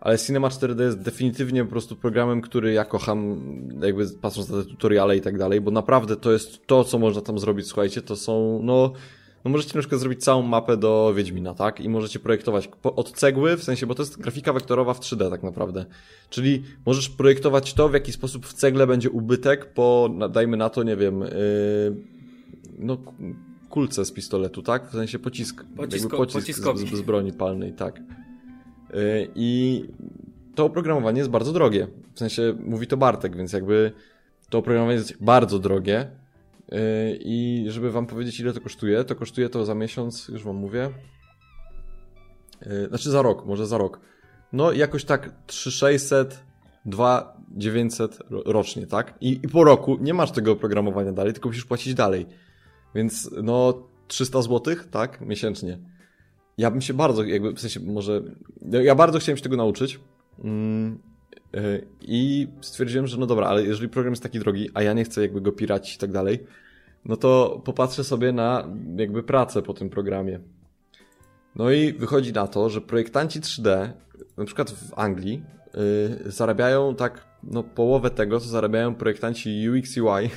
ale Cinema 4D jest definitywnie po prostu programem, który ja kocham, jakby patrząc na te tutoriale i tak dalej, bo naprawdę to jest to, co można tam zrobić, słuchajcie, to są, no, no możecie na przykład zrobić całą mapę do Wiedźmina, tak? I możecie projektować od cegły, w sensie, bo to jest grafika wektorowa w 3D tak naprawdę. Czyli możesz projektować to, w jaki sposób w cegle będzie ubytek po, dajmy na to, nie wiem, yy, no, kulce z pistoletu, tak? W sensie pocisk. Pocisko, pocisk z, z, broni palnej, tak. Yy, I to oprogramowanie jest bardzo drogie. W sensie mówi to Bartek, więc jakby to oprogramowanie jest bardzo drogie. Yy, I żeby wam powiedzieć, ile to kosztuje, to kosztuje to za miesiąc, już wam mówię. Yy, znaczy za rok, może za rok. No jakoś tak 3600, 2900 rocznie, tak? I, I po roku nie masz tego oprogramowania dalej, tylko musisz płacić dalej. Więc no 300 zł, tak, miesięcznie. Ja bym się bardzo, jakby w sensie może, ja bardzo chciałem się tego nauczyć mm, e, i stwierdziłem, że no dobra, ale jeżeli program jest taki drogi, a ja nie chcę jakby go piracić i tak dalej, no to popatrzę sobie na jakby pracę po tym programie. No i wychodzi na to, że projektanci 3D, na przykład w Anglii, yy, zarabiają tak no połowę tego, co zarabiają projektanci UX UI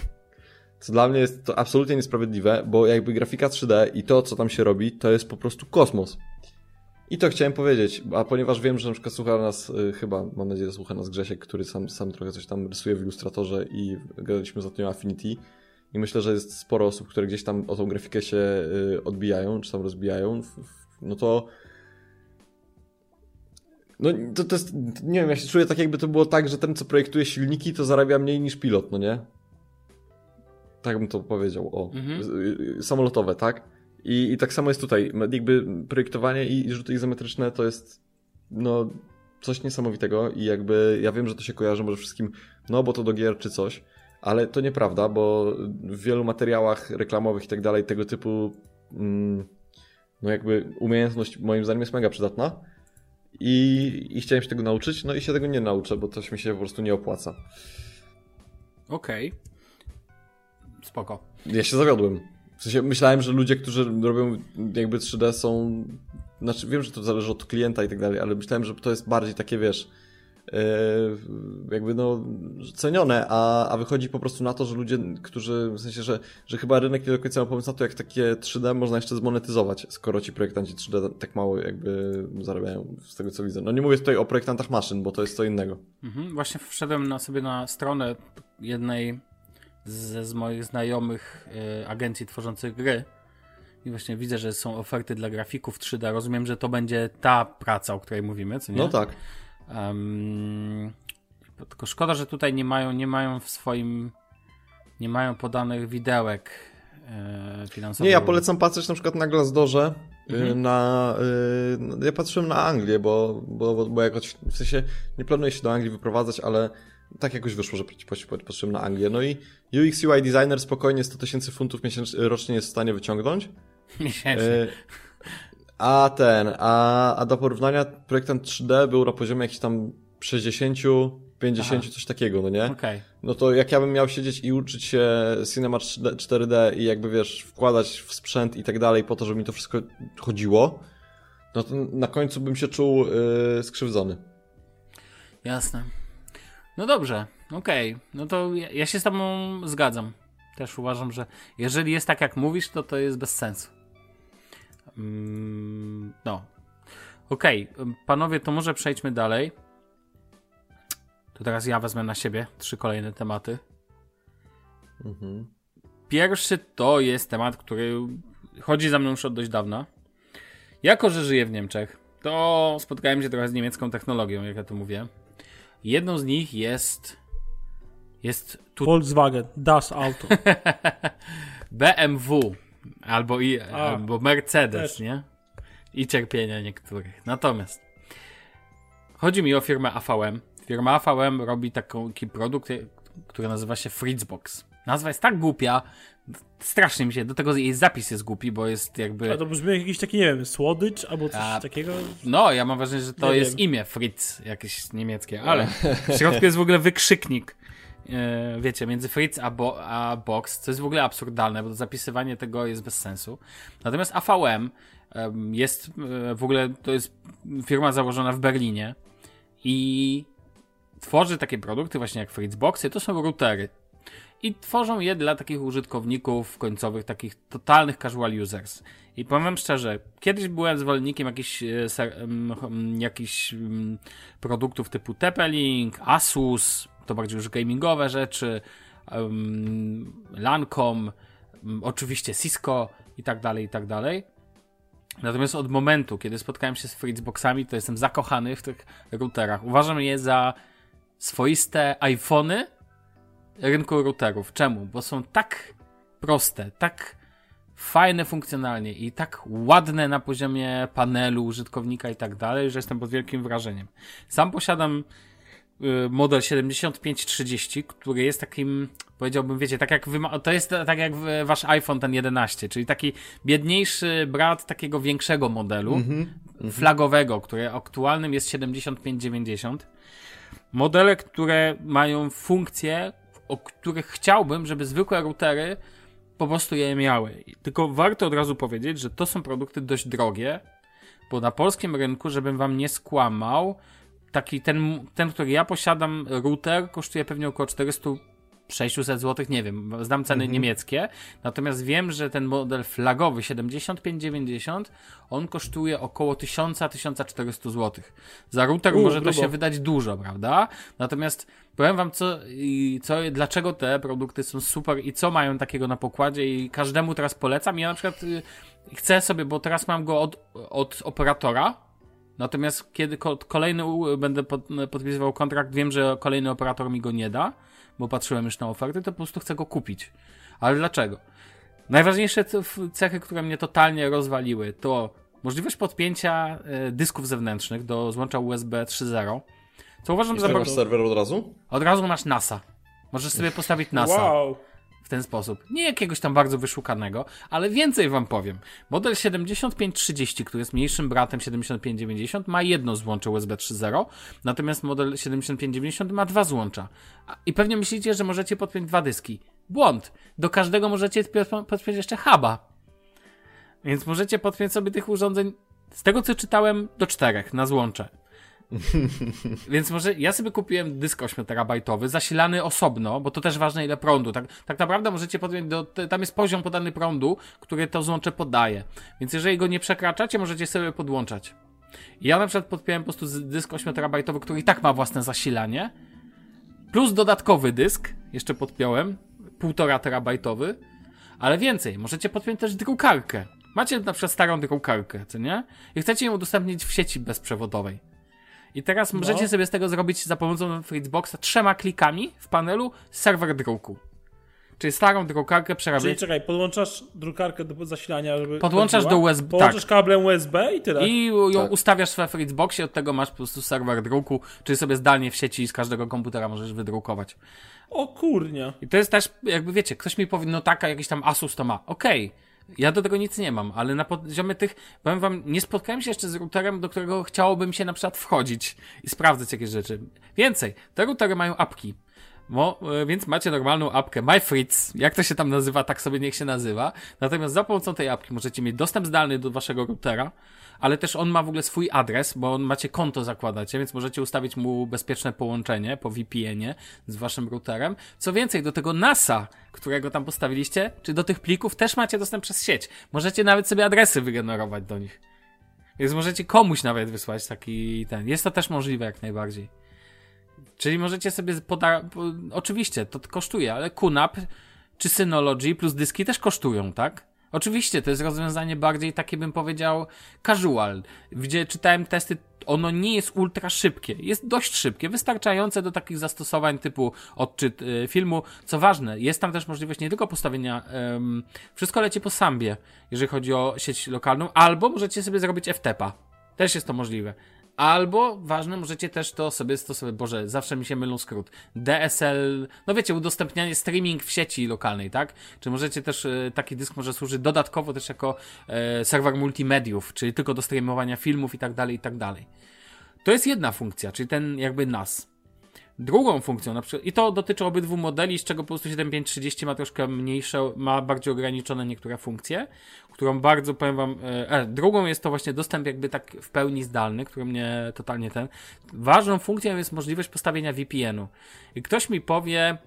co dla mnie jest to absolutnie niesprawiedliwe, bo jakby grafika 3D i to, co tam się robi, to jest po prostu kosmos. I to chciałem powiedzieć, a ponieważ wiem, że na przykład słucha nas, y, chyba, mam nadzieję, że słucha nas Grzesiek, który sam, sam trochę coś tam rysuje w Illustratorze i gadaliśmy ostatnio Affinity i myślę, że jest sporo osób, które gdzieś tam o tą grafikę się y, odbijają, czy tam rozbijają, no to no to, to jest, nie wiem, ja się czuję tak jakby to było tak, że ten, co projektuje silniki, to zarabia mniej niż pilot, no nie? Tak bym to powiedział, o, mhm. samolotowe, tak? I, I tak samo jest tutaj, jakby projektowanie i, i rzuty izometryczne to jest, no, coś niesamowitego i jakby, ja wiem, że to się kojarzy może wszystkim, no, bo to do gier czy coś, ale to nieprawda, bo w wielu materiałach reklamowych i tak dalej tego typu, mm, no jakby umiejętność moim zdaniem jest mega przydatna i, i chciałem się tego nauczyć, no i się tego nie nauczę, bo coś mi się po prostu nie opłaca. Okej. Okay. Spoko. Ja się zawiodłem. W sensie myślałem, że ludzie, którzy robią jakby 3D są... Znaczy wiem, że to zależy od klienta i tak dalej, ale myślałem, że to jest bardziej takie, wiesz, jakby no cenione, a, a wychodzi po prostu na to, że ludzie, którzy, w sensie, że, że chyba rynek nie do końca ma pomysł na to, jak takie 3D można jeszcze zmonetyzować, skoro ci projektanci 3D tak mało jakby zarabiają z tego co widzę. No nie mówię tutaj o projektantach maszyn, bo to jest co innego. Mhm, właśnie wszedłem na sobie na stronę jednej ze z moich znajomych y, agencji tworzących gry i właśnie widzę, że są oferty dla grafików 3D. Rozumiem, że to będzie ta praca, o której mówimy, co nie? No tak. Um, tylko szkoda, że tutaj nie mają, nie mają w swoim nie mają podanych widełek e, finansowych. Nie, ja polecam patrzeć na przykład na Glassdoorze, y, Mhm. na, y, ja patrzyłem na Anglię, bo, bo, bo jakoś, w sensie nie planuję się do Anglii wyprowadzać, ale tak jakoś wyszło, że patrzyłem na Anglię. No i UX UI designer spokojnie 100 tysięcy funtów miesięcznie, rocznie jest w stanie wyciągnąć. Miesięcznie. Y, A ten, a, a do porównania projektant 3D był na poziomie jakichś tam 60, 50, Aha. coś takiego, no nie? Okej. No to jak ja bym miał siedzieć i uczyć się Cinema 3D, 4D i jakby wiesz, wkładać w sprzęt i tak dalej po to, żeby mi to wszystko chodziło, no to na końcu bym się czuł yy, skrzywdzony. Jasne. No dobrze, okej. No to ja, ja się z tobą zgadzam. Też uważam, że jeżeli jest tak, jak mówisz, to to jest bez sensu. Mm, no. Okej, panowie, to może przejdźmy dalej. To teraz ja wezmę na siebie trzy kolejne tematy. Mhm. Pierwszy to jest temat, który chodzi za mną już od dość dawna. Jako, że żyję w Niemczech, to spotkałem się trochę z niemiecką technologią, jak ja to mówię. Jedną z nich jest. Jest tu Volkswagen, Das Auto. BMW albo, i, A, albo Mercedes, też. nie? I cierpienia niektórych. Natomiast chodzi mi o firmę AVM. Firma AVM robi taki produkt, który nazywa się Fritzbox. Nazwa jest tak głupia, strasznie mi się, do tego jej zapis jest głupi, bo jest jakby... A to brzmi jak jakiś taki, nie wiem, słodycz albo coś A, takiego. No, ja mam wrażenie, że to Nie jest wiem. imię Fritz, jakieś niemieckie, ale w środku jest w ogóle wykrzyknik. E, wiecie, między Fritz a, bo, a Box, co jest w ogóle absurdalne, bo zapisywanie tego jest bez sensu. Natomiast AVM jest e, w ogóle, to jest firma założona w Berlinie i tworzy takie produkty właśnie jak Fritzboxy, to są routery. I tworzą je dla takich użytkowników końcowych, takich totalnych casual users. I powiem szczerze, kiedyś byłem zwolennikiem jakichś, e, jakichś produktów typu TP-Link, Asus, to bardziej już gamingowe rzeczy, Lancome, oczywiście Cisco i tak dalej, i tak dalej. Natomiast od momentu, kiedy spotkałem się z Fritzboxami, to jestem zakochany w tych routerach. Uważam je za swoiste iPhony rynku routerów. Czemu? Bo są tak proste, tak fajne funkcjonalnie i tak ładne na poziomie panelu, użytkownika i tak dalej, że jestem pod wielkim wrażeniem. Sam posiadam y, model 7530, który jest takim, powiedziałbym, wiecie, tak jak wy to jest tak jak wasz iPhone ten 11, czyli taki biedniejszy brat takiego większego modelu, flagowego, który aktualnym jest 7590. Modele, które mają funkcje, o których chciałbym, żeby zwykłe routery po prostu je miały. Tylko warto od razu powiedzieć, że to są produkty dość drogie, bo na polskim rynku, żebym wam nie skłamał, taki ten, ten który ja posiadam, router kosztuje pewnie około 400 600 zł, nie wiem, znam ceny niemieckie, natomiast wiem, że ten model flagowy 7590, on kosztuje około 1000-1400 zł. Za router U, może to grubo. się wydać dużo, prawda? Natomiast powiem wam, co, i co, dlaczego te produkty są super i co mają takiego na pokładzie i każdemu teraz polecam. Ja na przykład y, chcę sobie, bo teraz mam go od, od operatora, Natomiast kiedy ko- kolejny będę pod, podpisywał kontrakt, wiem, że kolejny operator mi go nie da, bo patrzyłem już na oferty, to po prostu chcę go kupić. Ale dlaczego? Najważniejsze cechy, które mnie totalnie rozwaliły, to możliwość podpięcia e, dysków zewnętrznych do złącza USB 3.0. Co uważam za. Masz serwer od razu? Od razu masz NASA. Możesz sobie postawić NASA Wow. W ten sposób. Nie jakiegoś tam bardzo wyszukanego, ale więcej wam powiem. Model 7530, który jest mniejszym bratem 7590, ma jedno złącze USB 3.0, natomiast model 7590 ma dwa złącza. I pewnie myślicie, że możecie podpiąć dwa dyski. Błąd. Do każdego możecie pi- podpiąć jeszcze huba. Więc możecie podpiąć sobie tych urządzeń, z tego co czytałem, do czterech na złącze. Więc może ja sobie kupiłem dysk 8 terabajtowy, zasilany osobno, bo to też ważne ile prądu. Tak, tak naprawdę możecie podjąć, do, tam jest poziom podany prądu, który to złącze podaje. Więc jeżeli go nie przekraczacie, możecie sobie podłączać. Ja na przykład podpiąłem po prostu dysk 8 terabajtowy, który i tak ma własne zasilanie, plus dodatkowy dysk, jeszcze podpiąłem, 1,5 terabajtowy, ale więcej, możecie podpiąć też drukarkę. Macie na przykład starą drukarkę, co nie? I chcecie ją udostępnić w sieci bezprzewodowej. I teraz No. możecie sobie z tego zrobić za pomocą Fritzboxa trzema klikami w panelu serwer druku. Czyli starą drukarkę Czyli przerabiacie czekaj, podłączasz drukarkę do zasilania, żeby. Podłączasz chodziła, do USB, Podłączasz tak. kablem USB i tyle. i ją Tak. ustawiasz we Fritzboxie, od tego masz po prostu serwer druku, czyli sobie zdalnie w sieci z każdego komputera możesz wydrukować. O kurnia. I to jest też, jakby wiecie, ktoś mi powie, no taka, jakiś tam Asus to ma. Okej, ja do tego nic nie mam, ale na poziomie tych, powiem wam, nie spotkałem się jeszcze z routerem, do którego chciałoby mi się na przykład wchodzić i sprawdzać jakieś rzeczy. Więcej, te routery mają apki. Mo, e, więc macie normalną apkę MyFritz, jak to się tam nazywa, tak sobie niech się nazywa. Natomiast za pomocą tej apki możecie mieć dostęp zdalny do waszego routera, ale też on ma w ogóle swój adres, bo on macie konto zakładacie, więc możecie ustawić mu bezpieczne połączenie po VPN-ie z waszym routerem. Co więcej, do tego NASA, którego tam postawiliście, czy do tych plików też macie dostęp przez sieć. Możecie nawet sobie adresy wygenerować do nich. Więc możecie komuś nawet wysłać taki ten. Jest to też możliwe jak najbardziej. Czyli możecie sobie poda... po- Oczywiście, to kosztuje, ale QNAP czy Synology plus dyski też kosztują, tak? Oczywiście, to jest rozwiązanie bardziej takie, bym powiedział, casual. Gdzie czytałem testy, ono nie jest ultra szybkie. Jest dość szybkie, wystarczające do takich zastosowań typu odczyt y, filmu. Co ważne, jest tam też możliwość nie tylko postawienia, wszystko leci po sambie, jeżeli chodzi o sieć lokalną, albo możecie sobie zrobić FTP-a. Też jest to możliwe. Albo, ważne, możecie też to sobie stosować, boże, zawsze mi się mylą skrót, DSL, no wiecie, udostępnianie streaming w sieci lokalnej, tak? Czy możecie też, e, taki dysk może służyć dodatkowo też jako e, serwer multimediów, czyli tylko do streamowania filmów i tak dalej, i tak dalej. To jest jedna funkcja, czyli ten jakby NAS. Drugą funkcją, na przykład, i to dotyczy obydwu modeli, z czego po prostu 7530 ma troszkę mniejsze, ma bardziej ograniczone niektóre funkcje, którą bardzo powiem wam, e, e, drugą jest to właśnie dostęp jakby tak w pełni zdalny, który mnie totalnie ten, ważną funkcją jest możliwość postawienia VPN-u. I ktoś mi powie,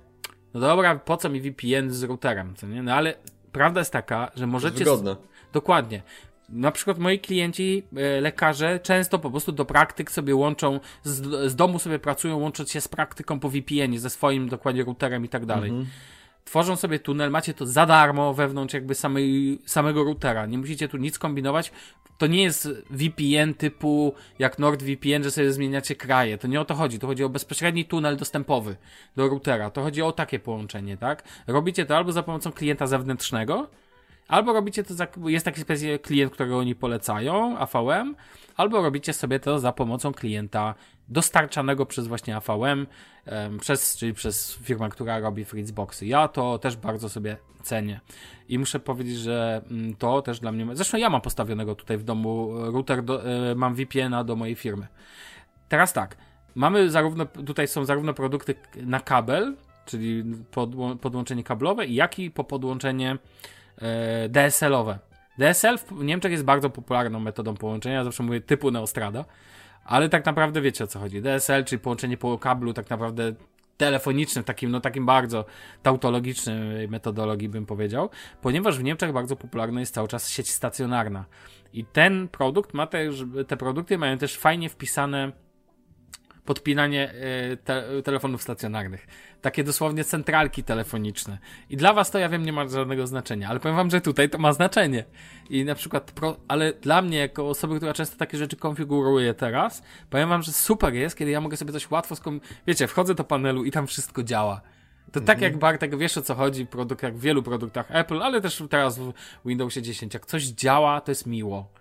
no dobra, po co mi VPN z routerem, co nie? No ale prawda jest taka, że możecie... Wygodne. Dokładnie. Na przykład moi klienci, e, lekarze, często po prostu do praktyk sobie łączą, z, z domu sobie pracują, łącząc się z praktyką po VPN-ie, ze swoim dokładnie routerem i tak dalej. Tworzą sobie tunel, macie to za darmo wewnątrz jakby samej, samego routera. Nie musicie tu nic kombinować. To nie jest VPN typu jak NordVPN, że sobie zmieniacie kraje. To nie o to chodzi. To chodzi o bezpośredni tunel dostępowy do routera. To chodzi o takie połączenie, tak? Robicie to albo za pomocą klienta zewnętrznego, Albo robicie to za, jest taki specjalny klient, którego oni polecają, AVM, albo robicie sobie to za pomocą klienta dostarczanego przez właśnie AVM, przez, czyli przez firmę, która robi Fritzboxy. Ja to też bardzo sobie cenię. I muszę powiedzieć, że mm, to też dla mnie. Zresztą ja mam postawionego tutaj w domu router, do, e, mam VPN-a do mojej firmy. Teraz tak, mamy zarówno, tutaj są zarówno produkty na kabel, czyli podłączenie kablowe, jak i po podłączenie DSL-owe. DSL w Niemczech jest bardzo popularną metodą połączenia, ja zawsze mówię typu Neostrada, ale tak naprawdę wiecie o co chodzi. DSL, czyli połączenie po kablu tak naprawdę telefonicznym, takim, no takim bardzo tautologicznym metodologii bym powiedział, ponieważ w Niemczech bardzo popularna jest cały czas sieć stacjonarna. I ten produkt ma też, te produkty mają też fajnie wpisane podpinanie e, te, telefonów stacjonarnych. Takie dosłownie centralki telefoniczne. I dla was to ja wiem nie ma żadnego znaczenia, ale powiem wam, że tutaj to ma znaczenie. I na przykład, pro, ale dla mnie, jako osoby, która często takie rzeczy konfiguruje teraz, powiem wam, że super jest, kiedy ja mogę sobie coś łatwo skom... Wiecie, wchodzę do panelu i tam wszystko działa. To tak jak Bartek, wiesz o co chodzi, produkt, jak w wielu produktach Apple, ale też teraz w Windowsie 10. Jak coś działa, to jest miło.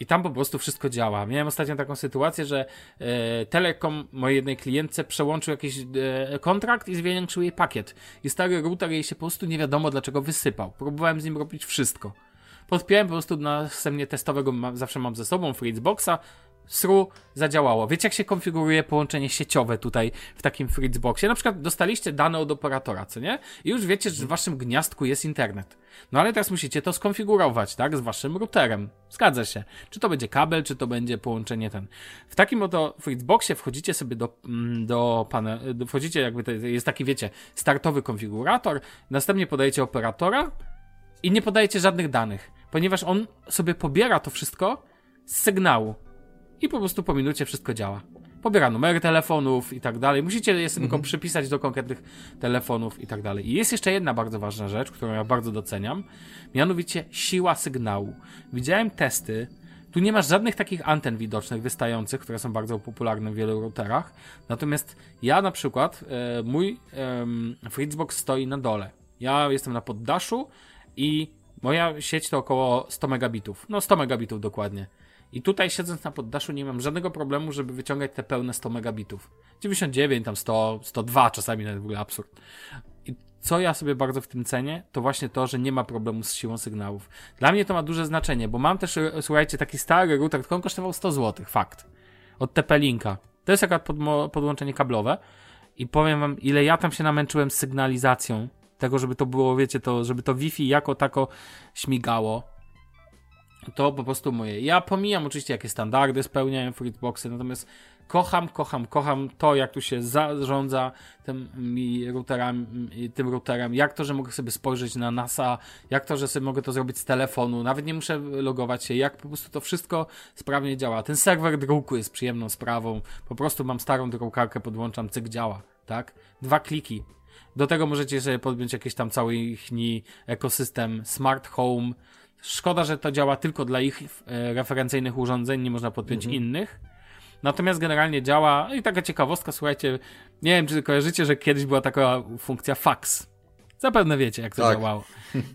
I tam po prostu wszystko działa. Miałem ostatnio taką sytuację, że e, Telekom mojej jednej klientce przełączył jakiś e, kontrakt i zwiększył jej pakiet. I stary router jej się po prostu nie wiadomo dlaczego wysypał. Próbowałem z nim robić wszystko. Podpiąłem po prostu na następnie testowego, ma, zawsze mam ze sobą Fritzboxa, sru zadziałało. Wiecie, jak się konfiguruje połączenie sieciowe tutaj w takim Fritzboxie? Na przykład dostaliście dane od operatora, co nie? I już wiecie, że w waszym gniazdku jest internet. No ale teraz musicie to skonfigurować, tak? Z waszym routerem. Zgadza się. Czy to będzie kabel, czy to będzie połączenie ten. W takim oto Fritzboxie wchodzicie sobie do, mm, do pana, wchodzicie jakby, to jest taki, wiecie, startowy konfigurator, następnie podajecie operatora i nie podajecie żadnych danych, ponieważ on sobie pobiera to wszystko z sygnału i po prostu po minucie wszystko działa. Pobiera numery telefonów i tak dalej. Musicie je tylko przypisać do konkretnych telefonów i tak dalej. I jest jeszcze jedna bardzo ważna rzecz, którą ja bardzo doceniam, mianowicie siła sygnału. Widziałem testy, tu nie masz żadnych takich anten widocznych, wystających, które są bardzo popularne w wielu routerach. Natomiast ja na przykład, e, mój Fritzbox stoi na dole. Ja jestem na poddaszu i moja sieć to około 100 megabitów. No 100 megabitów dokładnie. I tutaj siedząc na poddaszu nie mam żadnego problemu, żeby wyciągać te pełne 100 megabitów. 99, tam 100, 102 czasami nawet w ogóle absurd. I co ja sobie bardzo w tym cenię, to właśnie to, że nie ma problemu z siłą sygnałów. Dla mnie to ma duże znaczenie, bo mam też, e, słuchajcie, taki stary router, tylko on kosztował 100 zł, fakt. Od TP-Linka. To jest akurat podłączenie kablowe. I powiem wam, ile ja tam się namęczyłem z sygnalizacją tego, żeby to było, wiecie, to, żeby to Wi-Fi jako tako śmigało to po prostu moje. Ja pomijam oczywiście, jakie standardy spełniają Fritzboxy, natomiast kocham, kocham, kocham to, jak tu się zarządza tym routerem, tym routerem, jak to, że mogę sobie spojrzeć na NASA, jak to, że sobie mogę to zrobić z telefonu, nawet nie muszę logować się, jak po prostu to wszystko sprawnie działa. Ten serwer druku jest przyjemną sprawą, po prostu mam starą drukarkę, podłączam, cyk działa, tak? Dwa kliki. Do tego możecie sobie podpiąć jakiś tam cały ich ekosystem smart home, Szkoda, że to działa tylko dla ich e, referencyjnych urządzeń, nie można podpiąć mhm. innych. Natomiast generalnie działa, i taka ciekawostka, słuchajcie, nie wiem, czy kojarzycie, że kiedyś była taka funkcja fax. Zapewne wiecie, jak to tak. działało.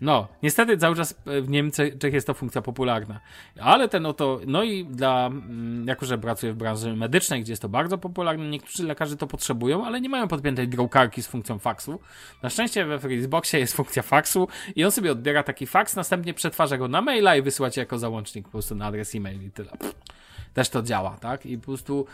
No, niestety cały czas w Niemczech jest to funkcja popularna. Ale ten oto, no i dla, mm, jako że pracuję w branży medycznej, gdzie jest to bardzo popularne, niektórzy lekarze to potrzebują, ale nie mają podpiętej drukarki z funkcją faksu. Na szczęście we Freezeboxie jest funkcja faksu i on sobie odbiera taki faks, następnie przetwarza go na maila i wysyła ci jako załącznik po prostu na adres e-mail i tyle. Pff, też to działa, tak? I po prostu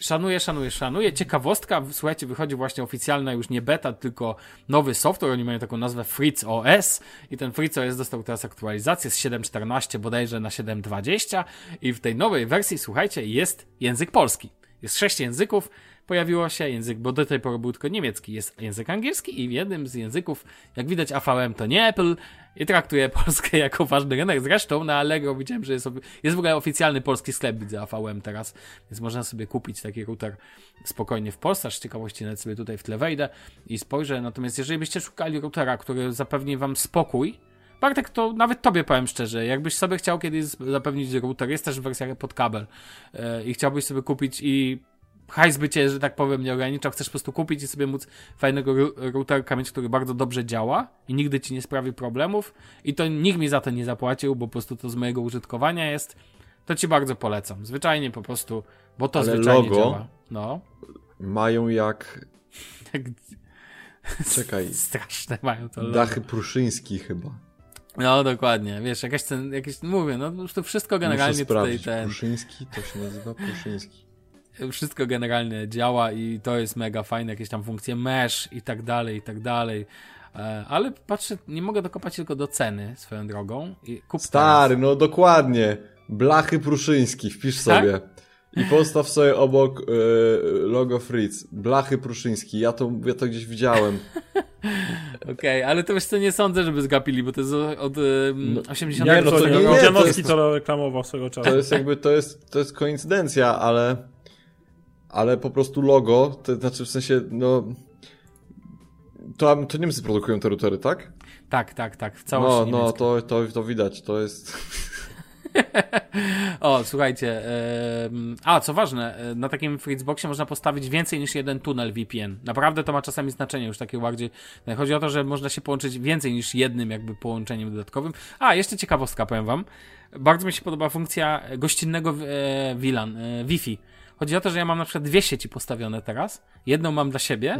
Szanuję, szanuję, szanuję. Ciekawostka, słuchajcie, wychodzi właśnie oficjalna już nie beta, tylko nowy software. Oni mają taką nazwę Fritz OS i ten Fritz OS dostał teraz aktualizację z 7.14 bodajże na 7.20 i w tej nowej wersji, słuchajcie, jest język polski. Jest sześć języków, pojawiło się język, bo do tej pory był tylko niemiecki, jest język angielski i jednym z języków, jak widać AVM to nie Apple i traktuje Polskę jako ważny rynek. Zresztą na Allegro widziałem, że jest, jest w ogóle oficjalny polski sklep, widzę AVM teraz, więc można sobie kupić taki router spokojnie w Polsce, z ciekawości nawet sobie tutaj w tle wejdę i spojrzę, natomiast jeżeli byście szukali routera, który zapewni wam spokój, Bartek, to nawet tobie powiem szczerze, jakbyś sobie chciał kiedyś zapewnić router, jest też wersja pod kabel yy, i chciałbyś sobie kupić i hajs by cię, że tak powiem, nie ograniczał, chcesz po prostu kupić i sobie móc fajnego routerka mieć, który bardzo dobrze działa i nigdy ci nie sprawi problemów i to nikt mi za to nie zapłacił, bo po prostu to z mojego użytkowania jest, to ci bardzo polecam. Zwyczajnie po prostu, bo to Ale zwyczajnie logo działa. No. Mają jak... Czekaj. Straszne mają to logo. Dachy Pruszyński chyba. No, dokładnie. Wiesz, jakaś ten, jakieś, mówię, no prostu wszystko generalnie Muszę tutaj ten... Pruszyński, to się nazywa Pruszyński wszystko generalnie działa i to jest mega fajne, jakieś tam funkcje mesh i tak dalej, i tak dalej. E, ale patrzę, nie mogę dokopać tylko do ceny swoją drogą. I kup Stary, teraz. no dokładnie. Blachy Pruszyński, wpisz tak? sobie. I postaw sobie obok y, logo Fritz. Blachy Pruszyński. Ja to, ja to gdzieś widziałem. Okej, okay, ale to wiesz co, nie sądzę, żeby zgapili, bo to jest od y, no, 80 Nie, no to nie, nie, to, jest, to reklamował swego czasu. To jest jakby, to jest, to jest koincydencja, ale ale po prostu logo, to znaczy w sensie, no... To, to Niemcy produkują te routery, tak? Tak, tak, tak, w całości No, no, to, to, to widać, to jest... o, słuchajcie. a, co ważne, e, na takim Fritzboxie można postawić więcej niż jeden tunel VPN. Naprawdę to ma czasami znaczenie już takie bardziej. E, chodzi o to, że można się połączyć więcej niż jednym jakby połączeniem dodatkowym. A, jeszcze ciekawostka, powiem wam. Bardzo mi się podoba funkcja gościnnego e, VLAN, Wi-Fi Chodzi o to, że ja mam na przykład dwie sieci postawione teraz. Jedną mam dla siebie,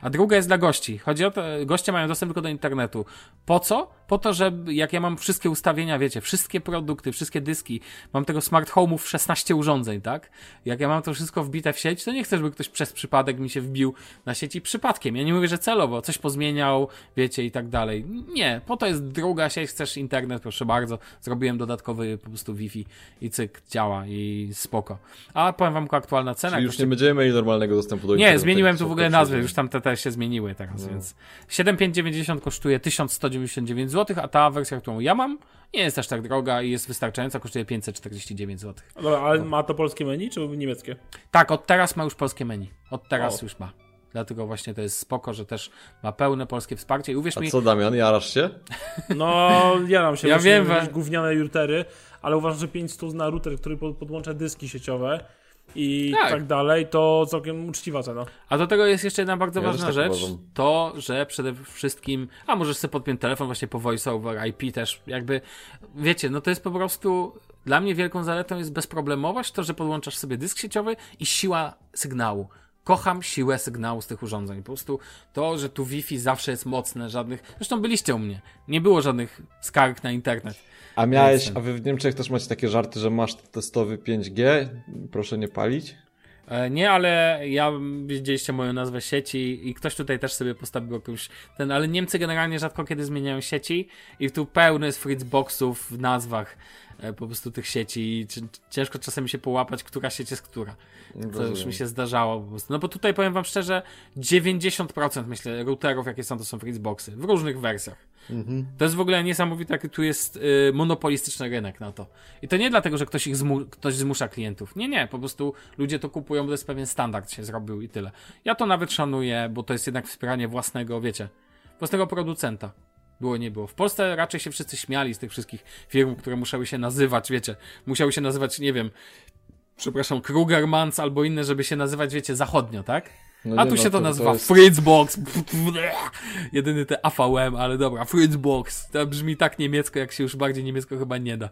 a druga jest dla gości. Chodzi o to, goście mają dostęp tylko do internetu. Po co? Po to, że jak ja mam wszystkie ustawienia, wiecie, wszystkie produkty, wszystkie dyski, mam tego smart home'ów 16 urządzeń, tak? Jak ja mam to wszystko wbite w sieć, to nie chcę, żeby ktoś przez przypadek mi się wbił na sieci przypadkiem. Ja nie mówię, że celowo, coś pozmieniał, wiecie, i tak dalej. Nie, po to jest druga sieć, chcesz internet, proszę bardzo. Zrobiłem dodatkowy po prostu Wi-Fi i cyk, działa i spoko. A powiem wam, aktualna cena. Czyli już nie będziemy mieli normalnego dostępu do nie, internetu. zmieniłem tu w ogóle poprzednie. nazwy, już tam te też się zmieniły teraz, No. więc 7590 kosztuje 1199 zł, a ta wersja, którą ja mam, nie jest aż tak droga i jest wystarczająca, kosztuje 549 zł. Dobra, ale ma to polskie menu, czy niemieckie? Tak, od teraz ma już polskie menu. Od teraz O. już ma. Dlatego właśnie to jest spoko, że też ma pełne polskie wsparcie i uwierz A mi, co Damian, jarasz się? No, ja nam się Ja wiem, we- gówniane routery, ale uważam, że 500 na router, który pod- podłącza dyski sieciowe i Tak. tak, dalej, to całkiem uczciwa cena. A do tego jest jeszcze jedna bardzo Ja ważna tak rzecz, uważam. to, że przede wszystkim, a możesz sobie podpiąć telefon właśnie po voice over IP też, jakby, wiecie, no to jest po prostu, dla mnie wielką zaletą jest bezproblemowość, to, że podłączasz sobie dysk sieciowy i siła sygnału. Kocham siłę sygnału z tych urządzeń. Po prostu to, że tu Wi-Fi zawsze jest mocne, żadnych. Zresztą byliście u mnie. Nie było żadnych skarg na internet. A miałeś, a wy w Niemczech też macie takie żarty, że masz testowy 5G? Proszę nie palić. E, Nie, ale ja widzieliście moją nazwę sieci i ktoś tutaj też sobie postawił jakąś ten, ale Niemcy generalnie rzadko kiedy zmieniają sieci i tu pełno jest Fritzboxów w nazwach po prostu tych sieci ciężko czasami się połapać, która sieć jest która. To już mi się zdarzało po prostu. No bo tutaj powiem wam szczerze, 90% myślę routerów jakie są to są Fritzboxy w różnych wersjach. To jest w ogóle niesamowite, jaki tu jest y, monopolistyczny rynek na to. I to nie dlatego, że ktoś ich zmu- ktoś zmusza klientów. Nie, nie, po prostu ludzie to kupują, bo to jest pewien standard się zrobił i tyle. Ja to nawet szanuję, bo to jest jednak wspieranie własnego, wiecie, własnego producenta. Było, nie było. W Polsce raczej się wszyscy śmiali z tych wszystkich firm, które musiały się nazywać, wiecie, musiały się nazywać, nie wiem, przepraszam, Krugermans albo inne, żeby się nazywać, wiecie, zachodnio, tak? No A tu no się to to- to nazywa jest- Fritzbox. Jedyny te AVM, ale dobra, Fritzbox. To brzmi tak niemiecko, jak się już bardziej niemiecko chyba nie da.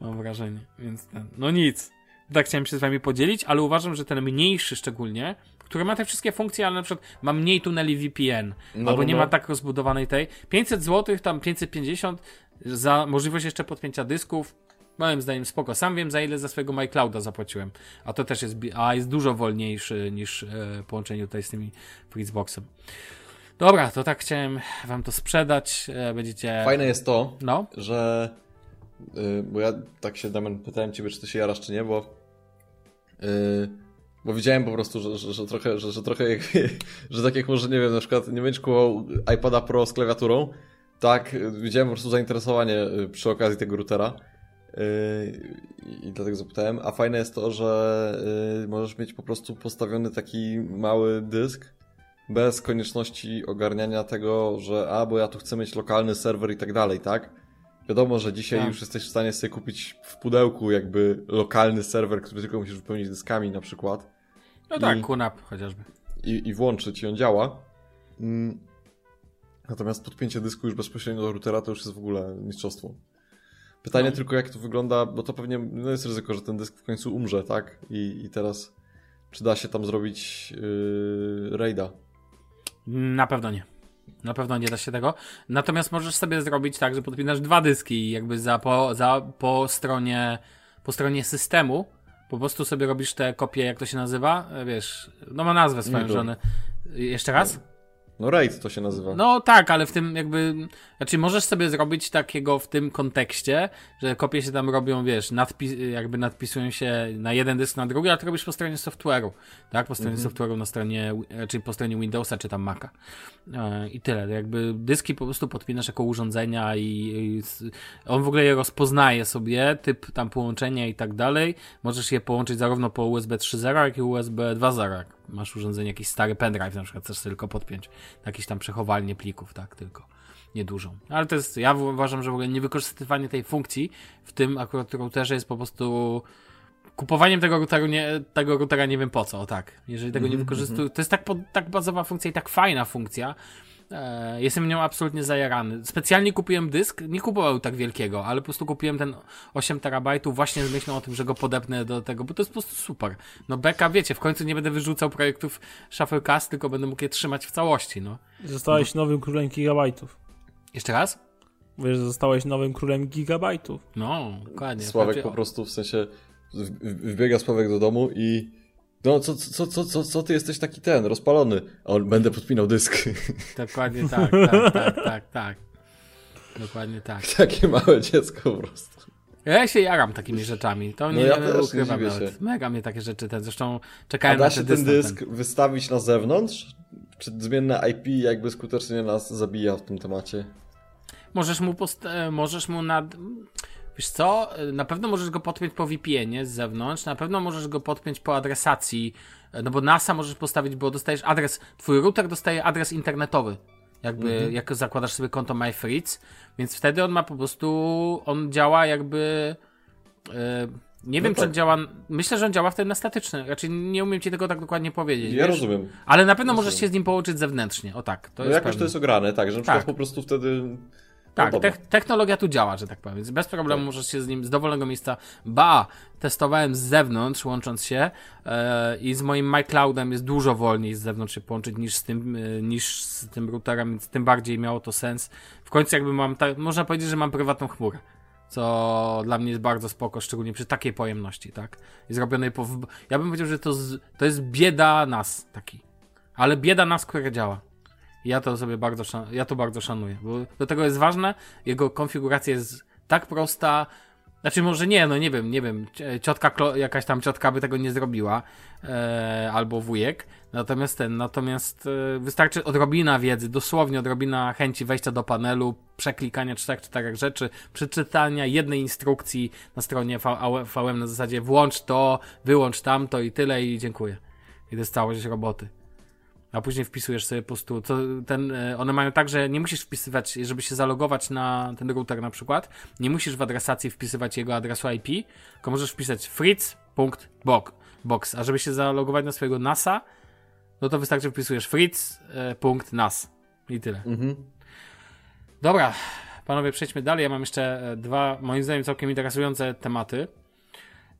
Mam wrażenie. Więc ten, no nic. Tak chciałem się z wami podzielić, ale uważam, że ten mniejszy szczególnie, który ma te wszystkie funkcje, ale na przykład ma mniej tuneli VPN, No, albo nie no. ma tak rozbudowanej tej. 500 zł, tam 550 za możliwość jeszcze podpięcia dysków. Moim zdaniem spoko. Sam wiem za ile za swojego MyClouda zapłaciłem. A to też jest, a jest dużo wolniejszy niż e, połączenie tutaj z tymi Fritzboxem. Dobra, to tak chciałem wam to sprzedać. E, będziecie... Fajne jest to, No, że. y, bo ja tak się, Damian, pytałem ciebie, czy ty się jarasz, czy nie, bo. y, bo widziałem po prostu, że, że, że trochę, że, że trochę jak, że tak jak może, nie wiem, na przykład nie będziesz kupował iPada Pro z klawiaturą, tak, widziałem po prostu zainteresowanie y, przy okazji tego routera. y, I dlatego zapytałem. A fajne jest to, że y, możesz mieć po prostu postawiony taki mały dysk, bez konieczności ogarniania tego, że a, bo ja tu chcę mieć lokalny serwer i tak dalej, tak? Wiadomo, że dzisiaj Tak. już jesteś w stanie sobie kupić w pudełku jakby lokalny serwer, który tylko musisz wypełnić dyskami na przykład no tak, QNAP chociażby. i, i włączyć i on działa. Mm. Natomiast podpięcie dysku już bezpośrednio do routera to już jest w ogóle mistrzostwo. Pytanie No. tylko jak to wygląda, bo to pewnie no jest ryzyko, że ten dysk w końcu umrze, tak? I, i teraz czy da się tam zrobić yy, raida? Na pewno nie. Na pewno nie da się tego. Natomiast możesz sobie zrobić tak, że podpinasz dwa dyski jakby za po, za, po stronie po stronie systemu po prostu sobie robisz te kopie, jak to się nazywa? E, Wiesz, no ma nazwę swoją Mikro. żonę. Jeszcze raz? No raid to się nazywa. No tak, ale w tym jakby, znaczy możesz sobie zrobić takiego w tym kontekście, że kopie się tam robią, wiesz, nadpis, jakby nadpisują się na jeden dysk, na drugi, ale to robisz po stronie software'u, tak? Po stronie software'u na stronie, e, czyli po stronie Windowsa czy tam Maca. E, I tyle. Jakby dyski po prostu podpinasz jako urządzenia i, i on w ogóle je rozpoznaje sobie, typ tam połączenia i tak dalej. Możesz je połączyć zarówno po USB 3.0, jak i USB 2.0. Masz urządzenie, jakiś stary pendrive na przykład, chcesz tylko podpiąć jakieś tam przechowalnie plików, tak, tylko niedużą. Ale to jest, ja uważam, że w ogóle niewykorzystywanie tej funkcji w tym akurat routerze jest po prostu kupowaniem tego routeru nie, tego routera nie wiem po co, o tak. Jeżeli tego nie wykorzystuję, to jest tak, tak bazowa funkcja i tak fajna funkcja, E, jestem nią absolutnie zajarany. Specjalnie kupiłem dysk, nie kupował tak wielkiego, ale po prostu kupiłem ten 8 terabajtów właśnie z myślą o tym, że go podepnę do tego, bo to jest po prostu super. No beka, wiecie, w końcu nie będę wyrzucał projektów Shufflecast, tylko będę mógł je trzymać w całości, no. Zostałeś nowym królem gigabajtów. Jeszcze raz? Mówię, że zostałeś nowym królem gigabajtów. No, dokładnie. Sławek Znaczy, po prostu w sensie wbiega Sławek do domu i no co, co, co, co, co ty jesteś taki ten, rozpalony? A on, będę podpinał dysk. Dokładnie tak, tak, tak, tak, tak. Dokładnie tak. Takie małe dziecko po prostu. Ja się jaram takimi rzeczami. To No nie ja też, nie ukrywam dziwię nawet. Mega mnie takie rzeczy ten. Zresztą czekałem da na się ten ten dysk. dysk wystawić na zewnątrz? Czy zmienne IP jakby skutecznie nas zabija w tym temacie? Możesz mu post- e, możesz mu nad... Wiesz co? Na pewno możesz go podpiąć po VPN-ie z zewnątrz, na pewno możesz go podpiąć po adresacji, e, no bo NASA możesz postawić, bo dostajesz adres, twój router dostaje adres internetowy. Jakby, Mhm. jak zakładasz sobie konto MyFritz, więc wtedy on ma po prostu, on działa jakby, e, nie No wiem czy tak. on działa, myślę, że on działa wtedy na statyczny, raczej nie umiem ci tego tak dokładnie powiedzieć. Ja wiesz? rozumiem. Ale na pewno możesz Rozumiem. się z nim połączyć zewnętrznie, o tak, to No jest jakoś pewne. to jest ograne, tak, że na przykład Tak. po prostu wtedy... Tak, no dobra. te- technologia tu działa, że tak powiem, więc bez problemu Tak. możesz się z nim z dowolnego miejsca. Ba, testowałem z zewnątrz, łącząc się e, i z moim MyCloudem jest dużo wolniej z zewnątrz się połączyć niż z tym, e, niż z tym routerem, więc tym bardziej miało to sens. W końcu jakby mam, tak, można powiedzieć, że mam prywatną chmurę. Co dla mnie jest bardzo spoko, szczególnie przy takiej pojemności, tak? I zrobionej po. Ja bym powiedział, że to, z, to jest bieda nas taki. Ale bieda nas, która działa. Ja to sobie bardzo, ja to bardzo szanuję, bo do tego jest ważne, jego konfiguracja jest tak prosta, znaczy może nie, no nie wiem, nie wiem, ci- ciotka, jakaś tam ciotka by tego nie zrobiła, e, albo wujek, natomiast ten, natomiast e, wystarczy odrobina wiedzy, dosłownie odrobina chęci wejścia do panelu, przeklikania czterech, czterech rzeczy, przeczytania jednej instrukcji na stronie VM na zasadzie włącz to, wyłącz tamto i tyle i dziękuję. I to jest całość roboty a później wpisujesz sobie po prostu, to ten, e, one mają tak, że nie musisz wpisywać, żeby się zalogować na ten router na przykład, nie musisz w adresacji wpisywać jego adresu IP, tylko możesz wpisać fritz.box, a żeby się zalogować na swojego NASA, no to wystarczy, że wpisujesz fritz.nas i tyle. Mhm. Dobra, panowie, przejdźmy dalej. Ja mam jeszcze e, dwa, moim zdaniem, całkiem interesujące tematy.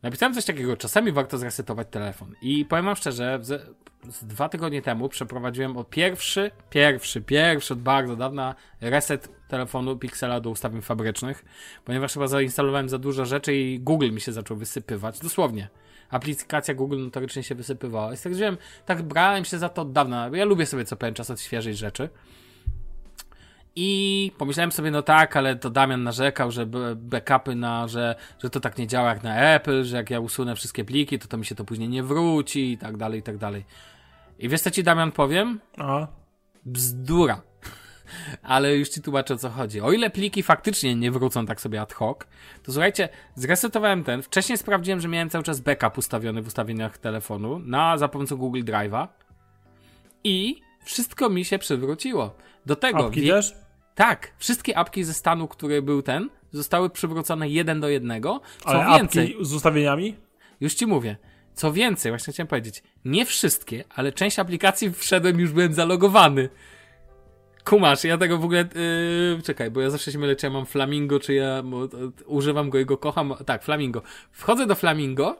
Napisałem coś takiego, czasami warto zresetować telefon. I powiem wam szczerze, z, z dwa tygodnie temu przeprowadziłem o pierwszy, pierwszy, pierwszy od bardzo dawna reset telefonu Pixela do ustawień fabrycznych, ponieważ chyba zainstalowałem za dużo rzeczy i Google mi się zaczął wysypywać. Dosłownie. Aplikacja Google notorycznie się wysypywała. I stwierdziłem, tak brałem się za to od dawna. Ja lubię sobie co pewien czas odświeżyć rzeczy. I pomyślałem sobie, no tak, ale to Damian narzekał, że backupy na, że, że to tak nie działa jak na Apple, że jak ja usunę wszystkie pliki, to to mi się to później nie wróci i tak dalej, i tak dalej. I wiesz co ci Damian powiem? A, Bzdura. Ale już ci tłumaczę o co chodzi. O ile pliki faktycznie nie wrócą tak sobie ad hoc, to słuchajcie, zresetowałem ten. Wcześniej sprawdziłem, że miałem cały czas backup ustawiony w ustawieniach telefonu na za pomocą Google Drive'a i wszystko mi się przywróciło. Do tego apki wie- też? Tak, wszystkie apki ze stanu, który był ten, zostały przywrócone jeden do jednego. Co Ale więcej, apki z ustawieniami? już ci mówię. Co więcej, właśnie chciałem powiedzieć, nie wszystkie, ale część aplikacji wszedłem, już byłem zalogowany. Kumasz, ja tego w ogóle. Yy, czekaj, bo ja zawsze się mylę, czy ja mam Flamingo, czy ja bo, to, używam go i go kocham. Tak, Flamingo. Wchodzę do Flamingo,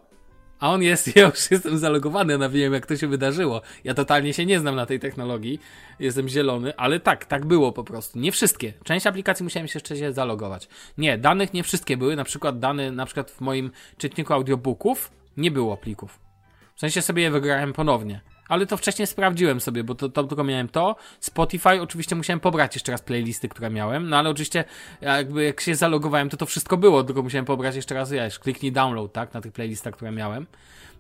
a on jest, ja już jestem zalogowany, ja wiem, jak to się wydarzyło. Ja totalnie się nie znam na tej technologii, jestem zielony, ale tak, tak było po prostu. Nie wszystkie. Część aplikacji musiałem się jeszcze się zalogować. Nie, danych nie wszystkie były, na przykład dane, na przykład w moim czytniku audiobooków nie było plików. W sensie sobie je wygrałem ponownie. Ale to wcześniej sprawdziłem sobie, bo to, to tylko miałem to. Spotify oczywiście musiałem pobrać jeszcze raz playlisty, które miałem, no ale oczywiście jakby jak się zalogowałem, to to wszystko było, tylko musiałem pobrać jeszcze raz, ja kliknij download, tak, na tych playlistach, które miałem.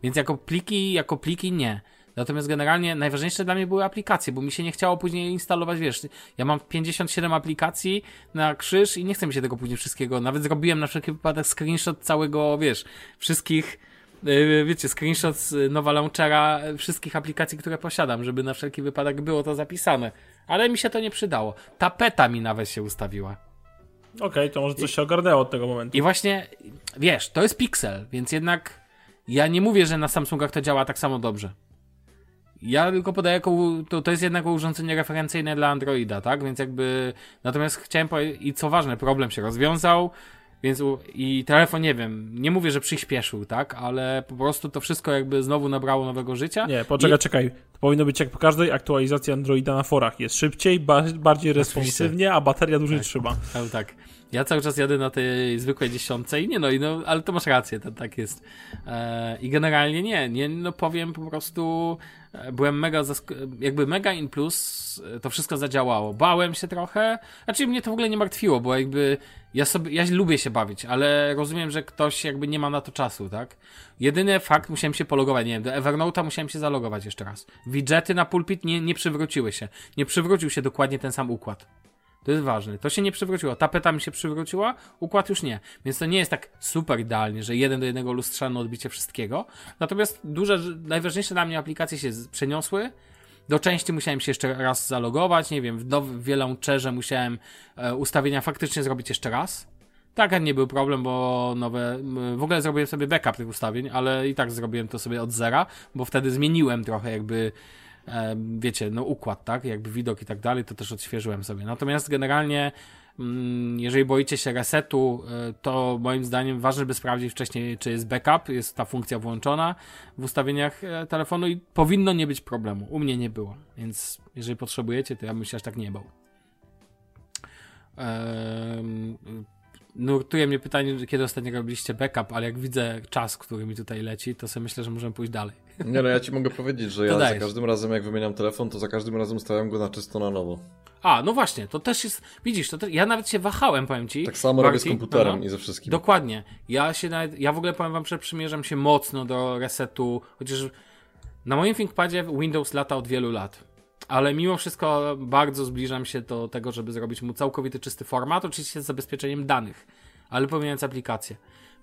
Więc jako pliki, jako pliki nie. Natomiast generalnie najważniejsze dla mnie były aplikacje, bo mi się nie chciało później instalować, wiesz, ja mam 57 aplikacji na krzyż i nie chcę mi się tego później wszystkiego, nawet zrobiłem na wszelki wypadek screenshot całego, wiesz, wszystkich wiecie, screenshot z nowa launchera wszystkich aplikacji, które posiadam, żeby na wszelki wypadek było to zapisane. Ale mi się to nie przydało. Tapeta mi nawet się ustawiła. Okej, to może coś się ogarnęło od tego momentu. I właśnie, wiesz, to jest Pixel, więc jednak ja nie mówię, że na Samsungach to działa tak samo dobrze. Ja tylko podaję jako, to, to jest jednak urządzenie referencyjne dla Androida, tak? Więc jakby, natomiast chciałem powiedzieć, i co ważne, problem się rozwiązał, więc i telefon, nie wiem, nie mówię, że przyspieszył, tak? Ale po prostu to wszystko jakby znowu nabrało nowego życia. Nie, poczekaj, I- czekaj. To powinno być jak po każdej aktualizacji Androida na forach. Jest szybciej, ba bardziej responsywnie, a bateria dłużej Tak. trzyma. Ale tak. Ja cały czas jadę na tej zwykłej dziesiątce i nie no, i no ale to masz rację, to tak jest. E, I generalnie nie, nie, no powiem po prostu, e, byłem mega, jakby mega in plus, e, to wszystko zadziałało. Bałem się trochę, znaczy mnie to w ogóle nie martwiło, bo jakby ja sobie, ja lubię się bawić, ale rozumiem, że ktoś jakby nie ma na to czasu, tak? Jedyny fakt, musiałem się pologować, nie wiem, do Evernote'a musiałem się zalogować jeszcze raz. Widgety na pulpit nie, nie przywróciły się. Nie przywrócił się dokładnie ten sam układ. To jest ważne. To się nie przywróciło. Tapeta mi się przywróciła, układ już nie. Więc to nie jest tak super idealnie, że jeden do jednego lustrzane odbicie wszystkiego. Natomiast duże, najważniejsze dla mnie aplikacje się przeniosły. Do części musiałem się jeszcze raz zalogować. Nie wiem, w, now, w launcherze musiałem e, ustawienia faktycznie zrobić jeszcze raz. Tak, nie był problem, bo nowe. W ogóle zrobiłem sobie backup tych ustawień, ale i tak zrobiłem to sobie od zera, bo wtedy zmieniłem trochę jakby wiecie, no układ, tak? Jakby widok i tak dalej, to też odświeżyłem sobie. Natomiast generalnie, mm, jeżeli boicie się resetu, e, to moim zdaniem ważne, by sprawdzić wcześniej, czy jest backup, jest ta funkcja włączona w ustawieniach e, telefonu i powinno nie być problemu. U mnie nie było, więc jeżeli potrzebujecie, to ja bym się aż tak nie bał. Ehm, nurtuje mnie pytanie, kiedy ostatnio robiliście backup, ale jak widzę czas, który mi tutaj leci, to sobie myślę, że możemy pójść dalej. Nie no, ja ci mogę powiedzieć, że To ja za dajesz. każdym razem jak wymieniam telefon, to za każdym razem stawiam go na czysto na nowo. A, no właśnie, to też jest. Widzisz, to te, ja nawet się wahałem, powiem ci. Tak samo robię z komputerem no, i ze wszystkim. Dokładnie. Ja się nawet. Ja w ogóle powiem wam, że przymierzam się mocno do resetu, chociaż na moim ThinkPadzie Windows lata od wielu lat. Ale mimo wszystko bardzo zbliżam się do tego, żeby zrobić mu całkowity czysty format, oczywiście z zabezpieczeniem danych, ale pomijając aplikację.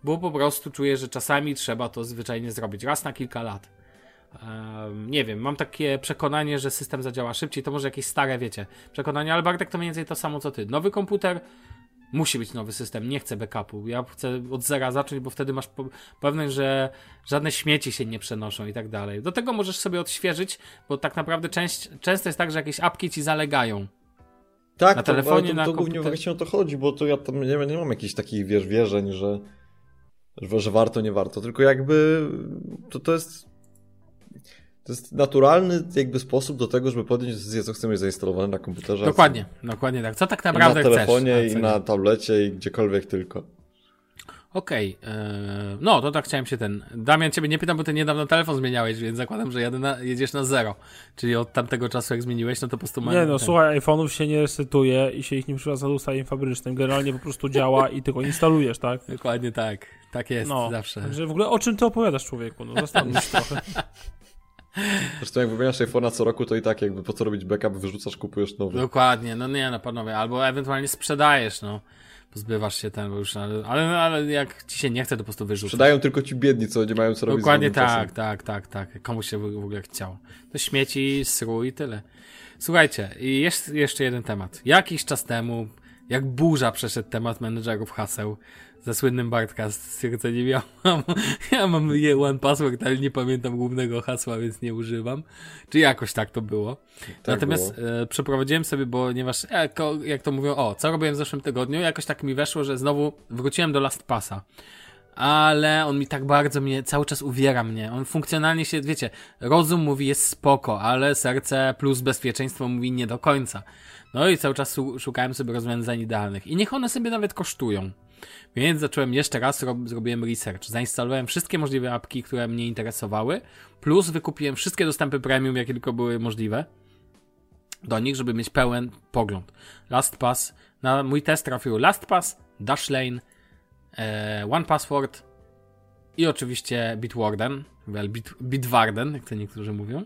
Bo po prostu czuję, że czasami trzeba to zwyczajnie zrobić raz na kilka lat. Em, nie wiem, mam takie przekonanie, że system zadziała szybciej. To może jakieś stare, wiecie, przekonanie, ale Bartek to mniej więcej to samo co ty. Nowy komputer musi być nowy system, nie chcę backupu. Ja chcę od zera zacząć, bo wtedy masz pewność, że żadne śmieci się nie przenoszą i tak dalej. Do tego możesz sobie odświeżyć, bo tak naprawdę część, często jest tak, że jakieś apki ci zalegają. Tak, Na to, telefonie, to, na to głównie komputerze. właśnie o to chodzi, bo to ja tam nie, nie mam jakichś takich, wiesz, wierzeń, że, że, że warto, nie warto, tylko jakby to, to jest to jest naturalny jakby sposób do tego, żeby podjąć decyzję, co chcemy mieć zainstalowane na komputerze. Dokładnie, dokładnie tak. Co tak I na naprawdę telefonie, chcesz? i na tablecie, i gdziekolwiek tylko. Okej, e, no to tak chciałem się ten. Damian, ciebie nie pytam, bo ty niedawno telefon zmieniałeś, więc zakładam, że na, jedziesz na zero. Czyli od tamtego czasu, jak zmieniłeś, no to po prostu Nie no, ten- słuchaj, iPhone'ów się nie resetuje i się ich nie przywraca do ustawień fabrycznym. Generalnie po prostu działa i tylko instalujesz, tak? Dokładnie tak. Tak jest No, zawsze. Także w ogóle o czym ty opowiadasz, człowieku? No zastanów się trochę. Zresztą jak wymieniasz iPhone'a co roku, to i tak jakby po co robić backup, wyrzucasz, kupujesz nowy. Dokładnie, no nie, no panowie, albo ewentualnie sprzedajesz, no. Pozbywasz się ten, bo już, ale, ale, ale jak ci się nie chce, to po prostu wyrzucasz. Sprzedają tylko ci biedni, co nie mają co robić Dokładnie tak, tak, tak, tak. Komuś się w ogóle chciało. To śmieci, sru i tyle. Słuchajcie, i jest jeszcze jeden temat. Jakiś czas temu, jak burza przeszedł temat menedżerów haseł ze słynnym Bartka stwierdzeniem, ja mam, ja mam je one password, ale nie pamiętam głównego hasła, więc nie używam. Czy jakoś tak to było. Natomiast e, przeprowadziłem sobie, ponieważ jako, jak to mówią, o, co robiłem w zeszłym tygodniu, jakoś tak mi weszło, że znowu wróciłem do Last Passa ale on mi tak bardzo mnie, cały czas uwiera mnie. On funkcjonalnie się, wiecie, rozum mówi jest spoko, ale serce plus bezpieczeństwo mówi nie do końca. No i cały czas szukałem sobie rozwiązań idealnych. I niech one sobie nawet kosztują. Więc zacząłem jeszcze raz, rob, zrobiłem research. Zainstalowałem wszystkie możliwe apki, które mnie interesowały, plus wykupiłem wszystkie dostępy premium, jakie tylko były możliwe do nich, żeby mieć pełen pogląd. LastPass, na mój test trafił LastPass, Dashlane, e, One Password i oczywiście Bitwarden, well, Bit, Bitwarden, jak to niektórzy mówią.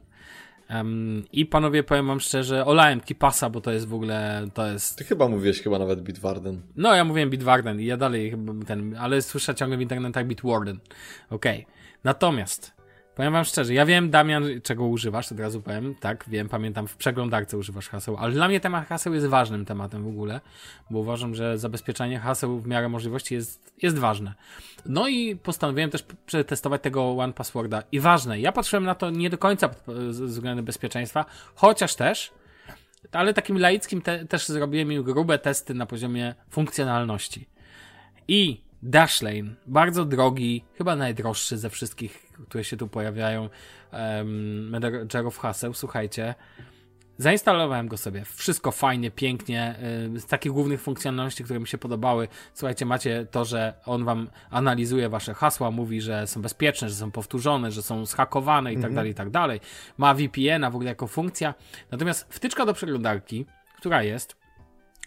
Em, I panowie, powiem wam szczerze, olałem Kipasa, bo to jest w ogóle, to jest... Ty chyba mówiłeś chyba nawet Bitwarden. No, ja mówiłem Bitwarden i ja dalej chyba ten, ale słyszę ciągle w internetach Bitwarden. Okej. Natomiast, powiem wam szczerze, ja wiem, Damian, czego używasz, od razu powiem, tak, wiem, pamiętam, w przeglądarce używasz haseł, ale dla mnie temat haseł jest ważnym tematem w ogóle, bo uważam, że zabezpieczanie haseł w miarę możliwości jest, jest ważne. No i postanowiłem też przetestować tego One Passworda i ważne, ja patrzyłem na to nie do końca ze względu bezpieczeństwa, chociaż też, ale takim laickim te, też zrobiłem im grube testy na poziomie funkcjonalności. I Dashlane, bardzo drogi, chyba najdroższy ze wszystkich, które się tu pojawiają, um, menedżerów haseł, słuchajcie. Zainstalowałem go sobie. Wszystko fajnie, pięknie. Y, z takich głównych funkcjonalności, które mi się podobały, słuchajcie, macie to, że on wam analizuje wasze hasła, mówi, że są bezpieczne, że są powtórzone, że są zhakowane i tak mhm. dalej, i tak dalej. Ma VPN-a w ogóle jako funkcja. Natomiast wtyczka do przeglądarki, która jest,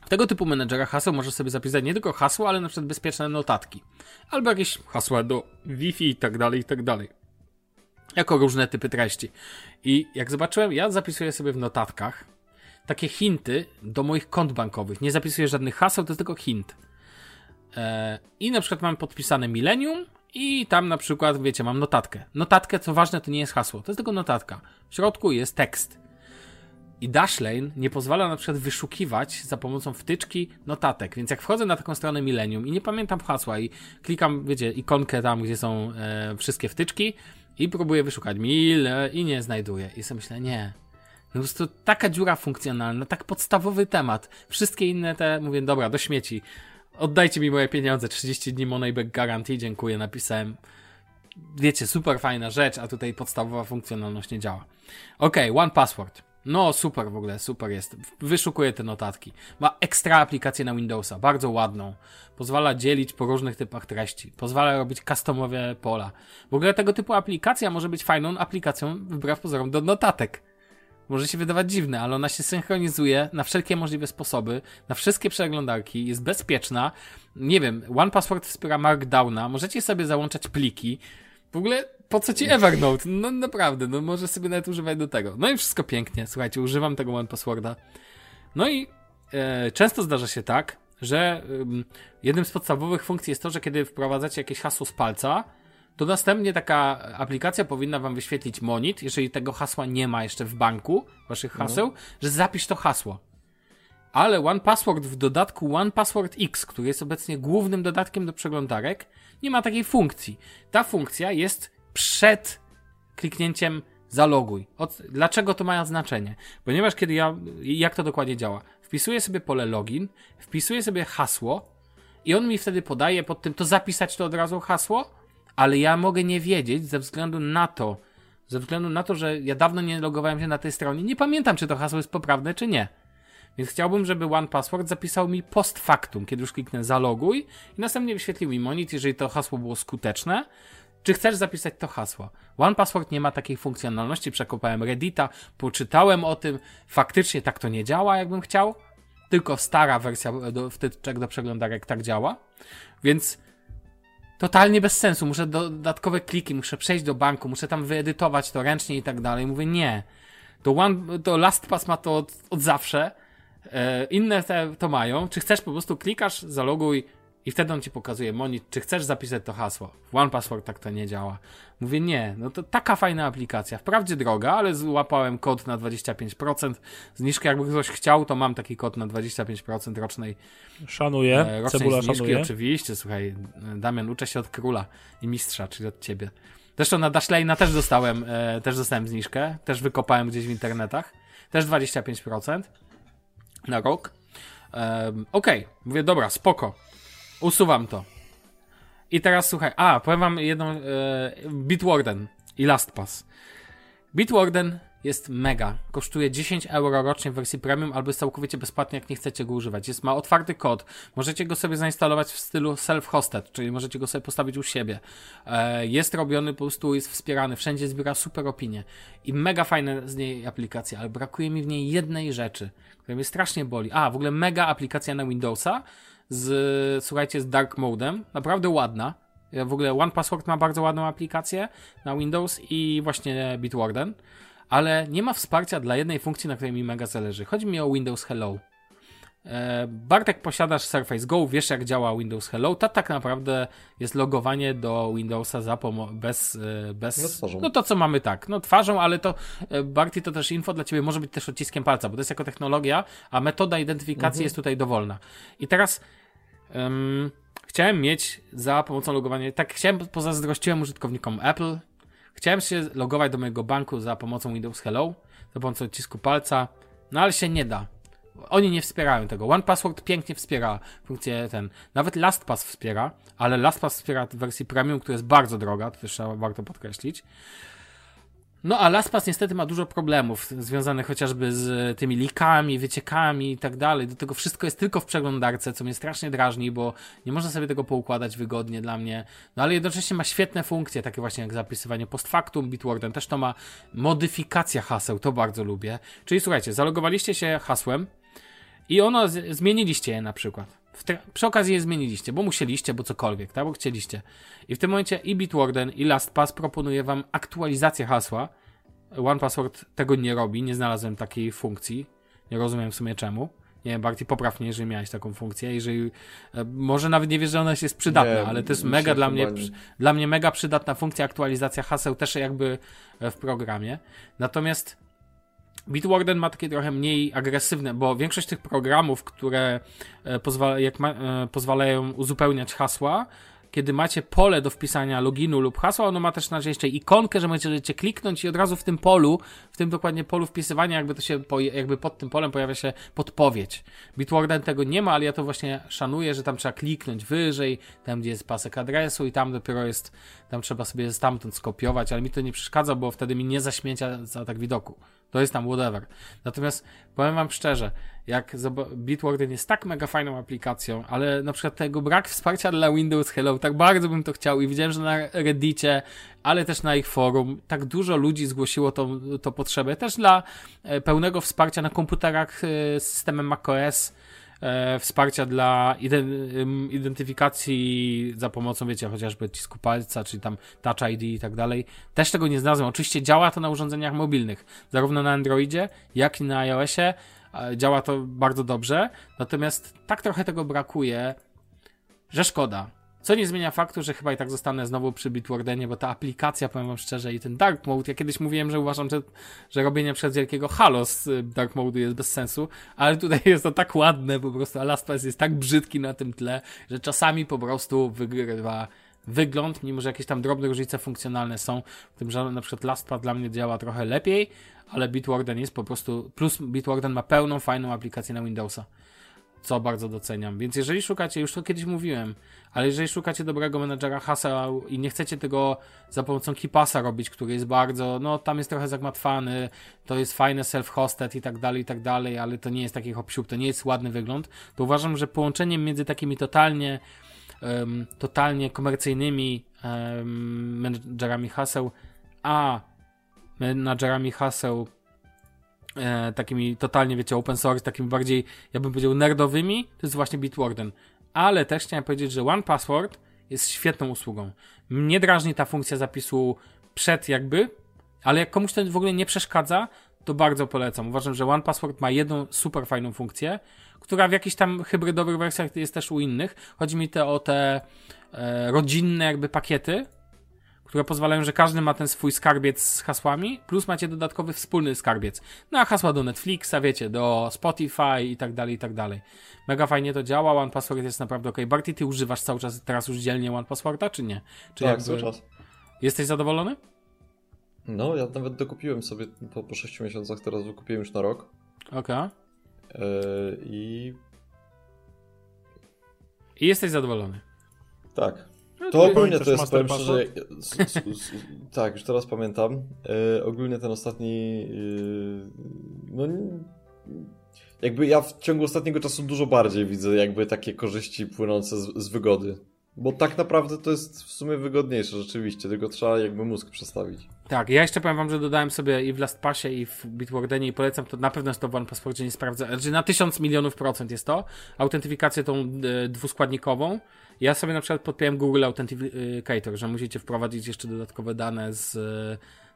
w tego typu menedżera haseł możesz sobie zapisać nie tylko hasło, ale na przykład bezpieczne notatki. Albo jakieś hasła do Wi-Fi i tak dalej, i tak dalej. Jako różne typy treści. I jak zobaczyłem, ja zapisuję sobie w notatkach takie hinty do moich kont bankowych. Nie zapisuję żadnych haseł, to jest tylko hint. Eee, I na przykład mam podpisane Millennium i tam na przykład, wiecie, mam notatkę. Notatkę, co ważne, to nie jest hasło, to jest tylko notatka. W środku jest tekst. I Dashlane nie pozwala na przykład wyszukiwać za pomocą wtyczki notatek. Więc jak wchodzę na taką stronę Millennium i nie pamiętam hasła i klikam, wiecie, ikonkę tam, gdzie są e, wszystkie wtyczki i próbuję wyszukać mil i nie znajduję. I sobie myślę, nie. No po prostu taka dziura funkcjonalna, tak podstawowy temat. Wszystkie inne te, mówię, dobra, do śmieci. Oddajcie mi moje pieniądze, 30 dni money back guarantee, dziękuję, napisałem. Wiecie, super fajna rzecz, a tutaj podstawowa funkcjonalność nie działa. Ok, One Password. No, super w ogóle, super jest. Wyszukuję te notatki. Ma ekstra aplikację na Windowsa, bardzo ładną. Pozwala dzielić po różnych typach treści. Pozwala robić customowe pola. W ogóle tego typu aplikacja może być fajną aplikacją, wbrew pozorom, do notatek. Może się wydawać dziwne, ale ona się synchronizuje na wszelkie możliwe sposoby, na wszystkie przeglądarki, jest bezpieczna. Nie wiem, One Password wspiera Markdowna, możecie sobie załączać pliki. W ogóle po co ci Evernote? No naprawdę, no może sobie nawet używać do tego. No i wszystko pięknie, słuchajcie, używam tego One Passworda. No i e, często zdarza się tak, że jednym z podstawowych funkcji jest to, że kiedy wprowadzacie jakieś hasło z palca, to następnie taka aplikacja powinna wam wyświetlić monit, jeżeli tego hasła nie ma jeszcze w banku, waszych no. haseł, no. że zapisz to hasło. Ale One Password w dodatku One Password X, który jest obecnie głównym dodatkiem do przeglądarek, nie ma takiej funkcji. Ta funkcja jest przed kliknięciem zaloguj. Od, dlaczego to ma znaczenie? Ponieważ kiedy ja, jak to dokładnie działa? Wpisuję sobie pole login, wpisuję sobie hasło i on mi wtedy podaje pod tym, to zapisać to od razu hasło, ale ja mogę nie wiedzieć ze względu na to, ze względu na to, że ja dawno nie logowałem się na tej stronie, nie pamiętam, czy to hasło jest poprawne, czy nie. Więc chciałbym, żeby One Password zapisał mi post factum, kiedy już kliknę zaloguj i następnie wyświetlił mi monit, jeżeli to hasło było skuteczne, czy chcesz zapisać to hasło? One Password nie ma takiej funkcjonalności. Przekopałem Reddita, poczytałem o tym. Faktycznie tak to nie działa, jakbym chciał. Tylko stara wersja do, wtyczek do przeglądarek tak działa. Więc totalnie bez sensu. Muszę do, dodatkowe kliki, muszę przejść do banku, muszę tam wyedytować to ręcznie i tak dalej. Mówię nie. To, one, to LastPass ma to od, od zawsze. E, inne te to mają. Czy chcesz po prostu klikasz, zaloguj, i wtedy on ci pokazuje monit, czy chcesz zapisać to hasło. W One Password tak to nie działa. Mówię, nie, no to taka fajna aplikacja. Wprawdzie droga, ale złapałem kod na 25%. Zniżkę, jakby ktoś chciał, to mam taki kod na 25% rocznej. Szanuję. E, rocznej Cebula zniżki. Szanuje. Oczywiście, słuchaj, Damian, uczę się od króla i mistrza, czyli od ciebie. Zresztą na Dashlane'a też dostałem, e, też dostałem zniżkę. Też wykopałem gdzieś w internetach. Też 25% na rok. E, Okej, okay. mówię, dobra, spoko Usuwam to. I teraz słuchaj, a, powiem wam jedną, e, Bitwarden i LastPass. Bitwarden jest mega. Kosztuje 10 euro rocznie w wersji premium, albo jest całkowicie bezpłatnie, jak nie chcecie go używać. Jest, ma otwarty kod. Możecie go sobie zainstalować w stylu self-hosted, czyli możecie go sobie postawić u siebie. E, jest robiony, po prostu jest wspierany, wszędzie zbiera super opinie. I mega fajne z niej aplikacja, ale brakuje mi w niej jednej rzeczy, która mnie strasznie boli. A, w ogóle mega aplikacja na Windowsa, z, słuchajcie, z dark modem. Naprawdę ładna. W ogóle One Password ma bardzo ładną aplikację na Windows i właśnie Bitwarden, ale nie ma wsparcia dla jednej funkcji, na której mi mega zależy. Chodzi mi o Windows Hello. E, Bartek, posiadasz Surface Go, wiesz jak działa Windows Hello, to tak naprawdę jest logowanie do Windowsa za pomo- bez, e, bez No, no to co mamy tak, no twarzą, ale to e, Barty to też info dla ciebie może być też odciskiem palca, bo to jest jako technologia, a metoda identyfikacji jest tutaj dowolna. I teraz em, chciałem mieć za pomocą logowania, tak chciałem, pozazdrościłem użytkownikom Apple, chciałem się logować do mojego banku za pomocą Windows Hello, za pomocą odcisku palca, no ale się nie da. Oni nie wspierają tego. OnePassword pięknie wspiera funkcję ten. Nawet LastPass wspiera, ale LastPass wspiera w wersji premium, która jest bardzo droga, to też warto podkreślić. No a LastPass niestety ma dużo problemów związanych chociażby z tymi likami, wyciekami i tak dalej. Do tego wszystko jest tylko w przeglądarce, co mnie strasznie drażni, bo nie można sobie tego poukładać wygodnie dla mnie. No ale jednocześnie ma świetne funkcje, takie właśnie jak zapisywanie post factum, Bitwarden też to ma modyfikacja haseł, to bardzo lubię. Czyli słuchajcie, zalogowaliście się hasłem i ono z- zmieniliście je na przykład. Te, przy okazji je zmieniliście, bo musieliście, bo cokolwiek, tak? Bo chcieliście. I w tym momencie i Bitwarden, i LastPass proponuje wam aktualizację hasła. OnePassword tego nie robi, nie znalazłem takiej funkcji. Nie rozumiem w sumie czemu. Nie wiem, Barty, popraw mnie, jeżeli miałeś taką funkcję. Jeżeli, e, może nawet nie wiesz, że ona jest przydatna, Nie, ale to jest mega dla mnie, nie- przy- dla mnie mega przydatna funkcja aktualizacja haseł też jakby e, w programie. Natomiast Bitwarden ma takie trochę mniej agresywne, bo większość tych programów, które e, pozwala, ma, e, pozwalają uzupełniać hasła, kiedy macie pole do wpisania loginu lub hasła, ono ma też na jeszcze ikonkę, że możecie kliknąć i od razu w tym polu, w tym dokładnie polu wpisywania, jakby to się, jakby pod tym polem pojawia się podpowiedź. Bitwarden tego nie ma, ale ja to właśnie szanuję, że tam trzeba kliknąć wyżej, tam gdzie jest pasek adresu i tam dopiero jest, tam trzeba sobie stamtąd skopiować, ale mi to nie przeszkadza, bo wtedy mi nie zaśmiecia za tak widoku. To jest tam whatever. Natomiast powiem wam szczerze, jak Bitwarden jest tak mega fajną aplikacją, ale na przykład tego brak wsparcia dla Windows Hello, tak bardzo bym to chciał i widziałem, że na Reddicie, ale też na ich forum, tak dużo ludzi zgłosiło tą, tą potrzebę, też dla e, pełnego wsparcia na komputerach e, z systemem macOS, wsparcia dla identyfikacji za pomocą, wiecie, chociażby cisku palca, czyli tam Touch ID i tak dalej. Też tego nie znalazłem. Oczywiście działa to na urządzeniach mobilnych, zarówno na Androidzie, jak i na iOSie. E, Działa to bardzo dobrze, natomiast tak trochę tego brakuje, że szkoda. Co nie zmienia faktu, że chyba i tak zostanę znowu przy Bitwardenie, bo ta aplikacja, powiem wam szczerze, i ten Dark Mode, ja kiedyś mówiłem, że uważam, że, że robienie przez wielkiego Halo z y, Dark Mode'u jest bez sensu, ale tutaj jest to tak ładne po prostu, a Last Pass jest tak brzydki na tym tle, że czasami po prostu wygrywa wygląd, mimo że jakieś tam drobne różnice funkcjonalne są, w tym, że na przykład LastPass dla mnie działa trochę lepiej, ale Bitwarden jest po prostu, plus Bitwarden ma pełną, fajną aplikację na Windowsa co bardzo doceniam. Więc jeżeli szukacie, już to kiedyś mówiłem, ale jeżeli szukacie dobrego menedżera haseł i nie chcecie tego za pomocą Kipasa robić, który jest bardzo, no tam jest trochę zagmatwany, to jest fajne self-hosted i tak dalej, i tak dalej, ale to nie jest taki hop to nie jest ładny wygląd, to uważam, że połączeniem między takimi totalnie em, totalnie komercyjnymi em, menedżerami haseł, a menadżerami haseł e, takimi totalnie, wiecie, open source, takimi bardziej, ja bym powiedział, nerdowymi, to jest właśnie Bitwarden. Ale też chciałem powiedzieć, że One Password jest świetną usługą. Mnie drażni ta funkcja zapisu przed jakby, ale jak komuś to w ogóle nie przeszkadza, to bardzo polecam. Uważam, że One Password ma jedną super fajną funkcję, która w jakichś tam hybrydowych wersjach jest też u innych. Chodzi mi te o te e, rodzinne jakby pakiety, które pozwalają, że każdy ma ten swój skarbiec z hasłami, plus macie dodatkowy wspólny skarbiec. Na hasła do Netflixa, wiecie, do Spotify i tak dalej, i tak dalej. Mega fajnie to działa, One Password jest naprawdę ok. Barty, ty używasz cały czas teraz już dzielnie One Passworda, czy nie? Czy tak, jakby- cały czas. Jesteś zadowolony? No, ja nawet dokupiłem sobie po, po 6 miesiącach, teraz wykupiłem już na rok. Okej. Yy, I I jesteś zadowolony. tak. To ogólnie to jest, powiem szczerze, tak, już teraz pamiętam. Yy, ogólnie ten ostatni, yy, no jakby ja w ciągu ostatniego czasu dużo bardziej widzę jakby takie korzyści płynące z, z wygody. Bo tak naprawdę to jest w sumie wygodniejsze rzeczywiście, tylko trzeba jakby mózg przestawić. Tak, ja jeszcze powiem wam, że dodałem sobie i w LastPassie i w Bitwardenie i polecam to, na pewno jest to w OnePassportie, nie sprawdzę, znaczy na tysiąc milionów procent jest to, autentyfikację tą e, dwuskładnikową. Ja sobie na przykład podpiąłem Google Authenticator, że musicie wprowadzić jeszcze dodatkowe dane z,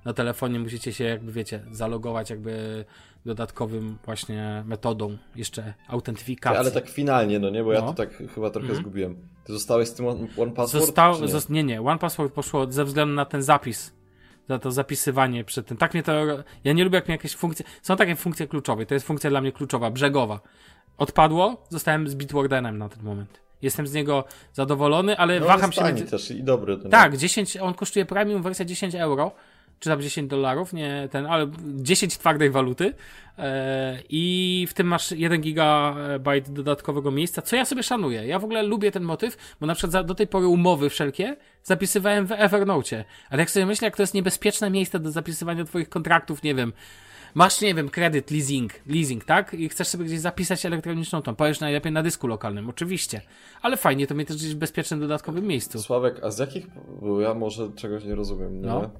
na telefonie musicie się jakby, wiecie, zalogować jakby dodatkowym właśnie metodą jeszcze autentyfikacji. Ale tak finalnie, no nie? Bo ja No. to tak chyba trochę Mhm. zgubiłem. Ty zostałeś z tym One- One Password? Został, nie? zos- nie, nie, One Password poszło ze względu na ten zapis, za to zapisywanie przed tym. Tak mnie to, ja nie lubię jak mi jakieś funkcje, są takie funkcje kluczowe, to jest funkcja dla mnie kluczowa, brzegowa. Odpadło, zostałem z Bitwardenem na ten moment. Jestem z niego zadowolony, ale No, waham się między... też i dobry. Nie? Tak, 10, on kosztuje premium, wersja 10 euro, czy tam 10 dolarów, nie ten, ale 10 twardej waluty e, i w tym masz 1 gigabajt dodatkowego miejsca, co ja sobie szanuję. Ja w ogóle lubię ten motyw, bo na przykład do tej pory umowy wszelkie zapisywałem w Evernote, ale jak sobie myślę, jak to jest niebezpieczne miejsce do zapisywania twoich kontraktów, nie wiem, Masz, nie wiem, kredyt, leasing, leasing, tak? I chcesz sobie gdzieś zapisać elektroniczną tą. Powiesz najlepiej na dysku lokalnym, oczywiście. Ale fajnie to mieć też gdzieś w bezpiecznym, dodatkowym miejscu. Sławek, a z jakich, bo ja może czegoś nie rozumiem, nie? No.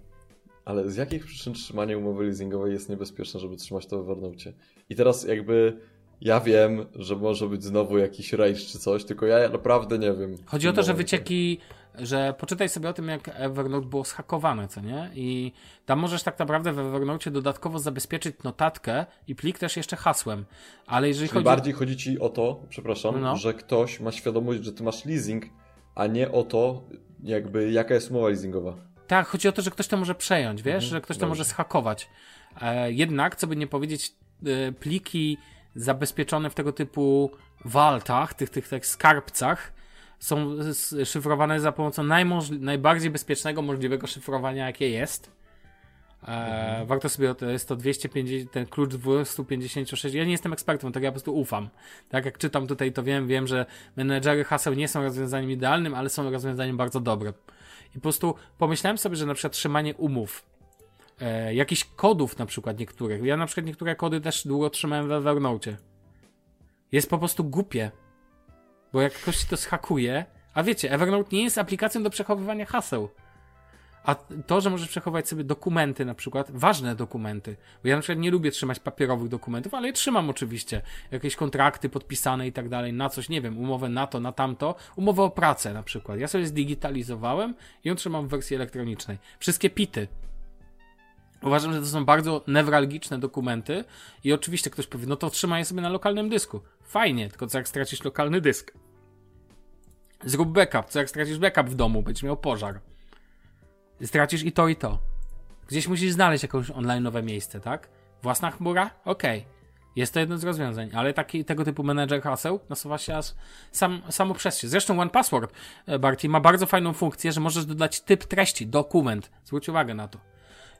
Ale z jakich przyczyn trzymanie umowy leasingowej jest niebezpieczne, żeby trzymać to w Evernote? I teraz jakby ja wiem, że może być znowu jakiś rage czy coś, tylko ja naprawdę nie wiem. Chodzi o to, że wycieki, że poczytaj sobie o tym, jak Evernote było schakowane, co nie? I tam możesz tak naprawdę w Evernote dodatkowo zabezpieczyć notatkę i plik też jeszcze hasłem. Ale jeżeli Czyli chodzi... bardziej chodzi ci o to, przepraszam, No. że ktoś ma świadomość, że ty masz leasing, a nie o to, jakby jaka jest umowa leasingowa. Tak, chodzi o to, że ktoś to może przejąć, wiesz, Mhm, że ktoś to dobrze. może schakować. E, jednak, co by nie powiedzieć, e, pliki zabezpieczone w tego typu waltach, tych, tych, tych skarbcach, są szyfrowane za pomocą najbardziej bezpiecznego możliwego szyfrowania, jakie jest. E, Warto sobie, to jest to 250, ten klucz 256. Ja nie jestem ekspertem, tak ja po prostu ufam. Tak jak czytam tutaj, to wiem, wiem, że menedżery haseł nie są rozwiązaniem idealnym, ale są rozwiązaniem bardzo dobrym. I po prostu pomyślałem sobie, że na przykład trzymanie umów, e, jakichś kodów na przykład niektórych. Ja na przykład niektóre kody też długo trzymałem w Evernote. Jest po prostu głupie. Bo jak ktoś to schakuje, a wiecie, Evernote nie jest aplikacją do przechowywania haseł. A to, że możesz przechowywać sobie dokumenty na przykład, ważne dokumenty, bo ja na przykład nie lubię trzymać papierowych dokumentów, ale je trzymam oczywiście. Jakieś kontrakty podpisane i tak dalej, na coś, nie wiem, umowę na to, na tamto, umowę o pracę na przykład. Ja sobie zdigitalizowałem i ją trzymam w wersji elektronicznej. Wszystkie pity. Uważam, że to są bardzo newralgiczne dokumenty i oczywiście ktoś powie, no to trzymaj je sobie na lokalnym dysku. Fajnie, tylko co jak stracisz lokalny dysk? Zrób backup, co jak stracisz backup w domu, będziesz miał pożar. Stracisz i to, i to. Gdzieś musisz znaleźć jakieś online nowe miejsce, tak? Własna chmura? Okej. Jest to jedno z rozwiązań, ale taki, tego typu menedżer haseł nasuwa się aż sam, samo przez się. Zresztą One Password, e, Barty, ma bardzo fajną funkcję, że możesz dodać typ treści, dokument. Zwróć uwagę na to.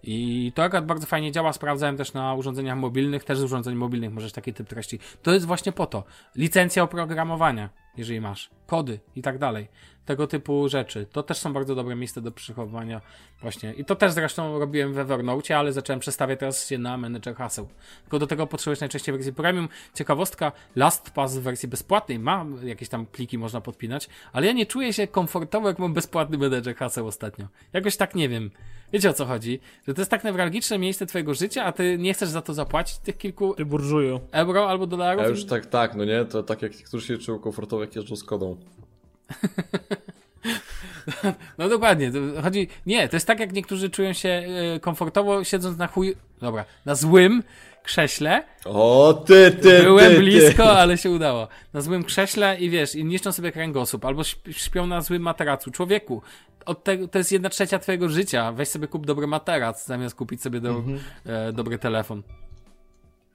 I to akurat bardzo fajnie działa. Sprawdzałem też na urządzeniach mobilnych, też z urządzeń mobilnych możesz taki typ treści. To jest właśnie po to. Licencja oprogramowania, jeżeli masz, kody i tak dalej. Tego typu rzeczy. To też są bardzo dobre miejsca do przechowywania właśnie. I to też zresztą robiłem w Evernote, ale zacząłem przestawiać teraz się na menedżer haseł. Tylko do tego potrzebujesz najczęściej wersji premium. Ciekawostka, LastPass w wersji bezpłatnej ma jakieś tam pliki można podpinać, ale ja nie czuję się komfortowo, jak mam bezpłatny menedżer haseł ostatnio. Jakoś tak nie wiem. Wiecie o co chodzi? Że to jest tak newralgiczne miejsce twojego życia, a ty nie chcesz za to zapłacić tych kilku Ty burżuju. euro albo dolarów? Ja już tak, tak, no nie? To tak jak niektórzy się czują komfortowo, jak jeżdżą z kodą. No dokładnie. To chodzi. Nie, to jest tak, jak niektórzy czują się e, komfortowo siedząc na chuj. Dobra, na złym krześle. O, ty, ty, Byłem ty, ty. blisko, ale się udało. Na złym krześle i wiesz, i niszczą sobie kręgosłup, albo śp- śpią na złym materacu. Człowieku, od tego, to jest jedna trzecia twojego życia. Weź sobie kup dobry materac, zamiast kupić sobie do, e, dobry telefon.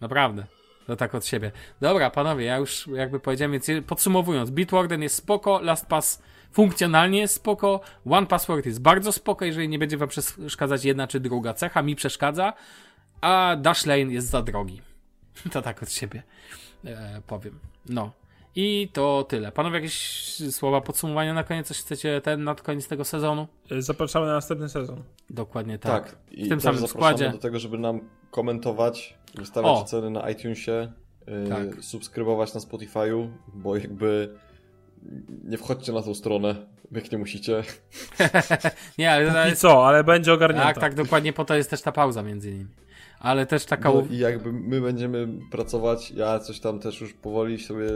Naprawdę. To tak od siebie. Dobra, panowie, ja już jakby powiedziałem, więc podsumowując, Bitwarden jest spoko, LastPass funkcjonalnie jest spoko, One Password jest bardzo spoko, jeżeli nie będzie wam przeszkadzać jedna czy druga cecha, mi przeszkadza, a Dashlane jest za drogi. To tak od siebie e, powiem. No. I to tyle. Panowie, jakieś słowa podsumowania na koniec? Coś chcecie ten na koniec tego sezonu? Y, Zapraszamy na następny sezon. Dokładnie tak. Tak. I w tym samym zapraszamy składzie. do tego, żeby nam komentować, wystawiać O. oceny na iTunesie, yy, Tak. subskrybować na Spotify'u, bo jakby nie wchodźcie na tą stronę, jak nie musicie. Nie, ale to I jest, co, ale będzie ogarnięte. tak, tak, dokładnie po to jest też ta pauza między nimi. Ale też taka. No i jakby my będziemy pracować, ja coś tam też już powoli sobie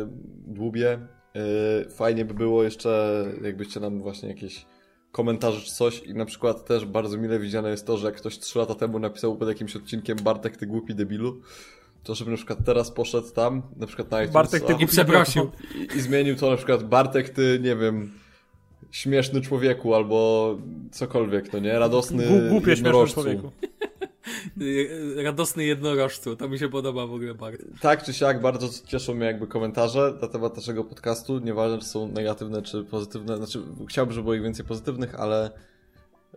dłubię. Yy, fajnie by było jeszcze, jakbyście nam właśnie jakieś komentarzy czy coś i na przykład też bardzo mile widziane jest to, że jak ktoś 3 lata temu napisał pod jakimś odcinkiem Bartek, ty głupi debilu, to żeby na przykład teraz poszedł tam, na przykład na iTunes, Bartek, ty I przeprosił. i, i zmienił to na przykład Bartek, ty, nie wiem, śmieszny człowieku albo cokolwiek, no nie? Radosny Gł- Głupie, śmieszny człowieku. Radosny jednorożcu, to mi się podoba w ogóle bardzo. Tak czy siak, bardzo cieszą mnie jakby komentarze na temat naszego podcastu. Nieważne, czy są negatywne, czy pozytywne. Znaczy, chciałbym, żeby było ich więcej pozytywnych, ale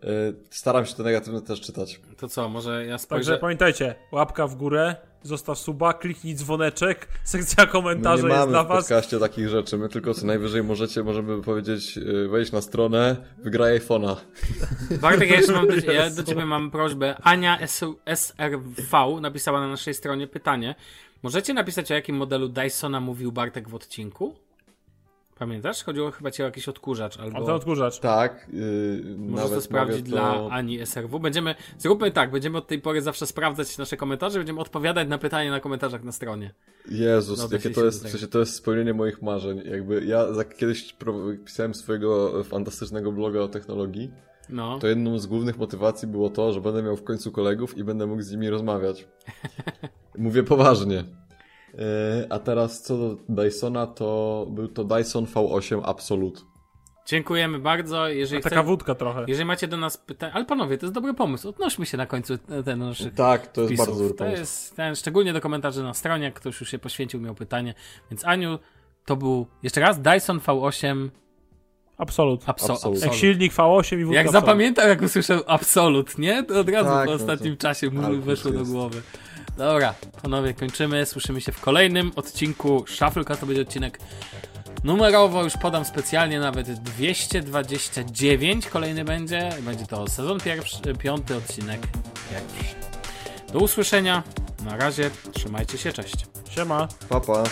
y, staram się te negatywne też czytać. To co, może ja Także spojrzę... pamiętajcie, łapka w górę, zostaw suba, kliknij dzwoneczek, sekcja komentarzy nie jest mamy dla w was. podcaście takich rzeczy. My tylko co najwyżej możecie, możemy powiedzieć, y, wejść na stronę, wygraj iPhone'a. Bartek, ja jeszcze mam do, ja do ciebie mam prośbę. Ania S- SRV napisała na naszej stronie pytanie. Możecie napisać, o jakim modelu Dysona mówił Bartek w odcinku? Pamiętasz? Chodziło chyba ci o jakiś odkurzacz A ten albo... odkurzacz. Tak, y, Możesz nawet to sprawdzić mogę dla to... Ani SRW. Będziemy, zróbmy tak, będziemy od tej pory zawsze sprawdzać nasze komentarze, będziemy odpowiadać na pytania na komentarzach na stronie. Jezus, No, jakie to jest, w sensie to jest spełnienie moich marzeń. Jakby ja za kiedyś pisałem swojego fantastycznego bloga o technologii. No. To jedną z głównych motywacji było to, że będę miał w końcu kolegów i będę mógł z nimi rozmawiać. Mówię poważnie. Yy, A teraz co do Dysona, to był to Dyson V8 Absolute. Dziękujemy bardzo. Jeżeli, Taka chce, wódka trochę. jeżeli macie do nas pytania... Ale panowie, to jest dobry pomysł. Odnośmy się na końcu e, ten naszych Tak, to jest wpisów. bardzo dobry To pomysł. jest ten, szczególnie do komentarzy na stronie, jak ktoś już się poświęcił, miał pytanie. Więc Aniu, to był jeszcze raz Dyson V8 Absolut. Absol Absolut. Absolut. Jak silnik V8 i wódka Jak Absolut. zapamiętał, jak usłyszał Absolut, nie? To od razu Tak, po no ostatnim to- czasie mu weszło do jest. głowy. Dobra, panowie, kończymy. Słyszymy się w kolejnym odcinku Shufflecast. To będzie odcinek numerowo, już podam specjalnie, nawet 229 kolejny będzie. Będzie to sezon pierwszy, piąty odcinek pierwszy. Do usłyszenia. Na razie, trzymajcie się, cześć. Siema. Pa, pa.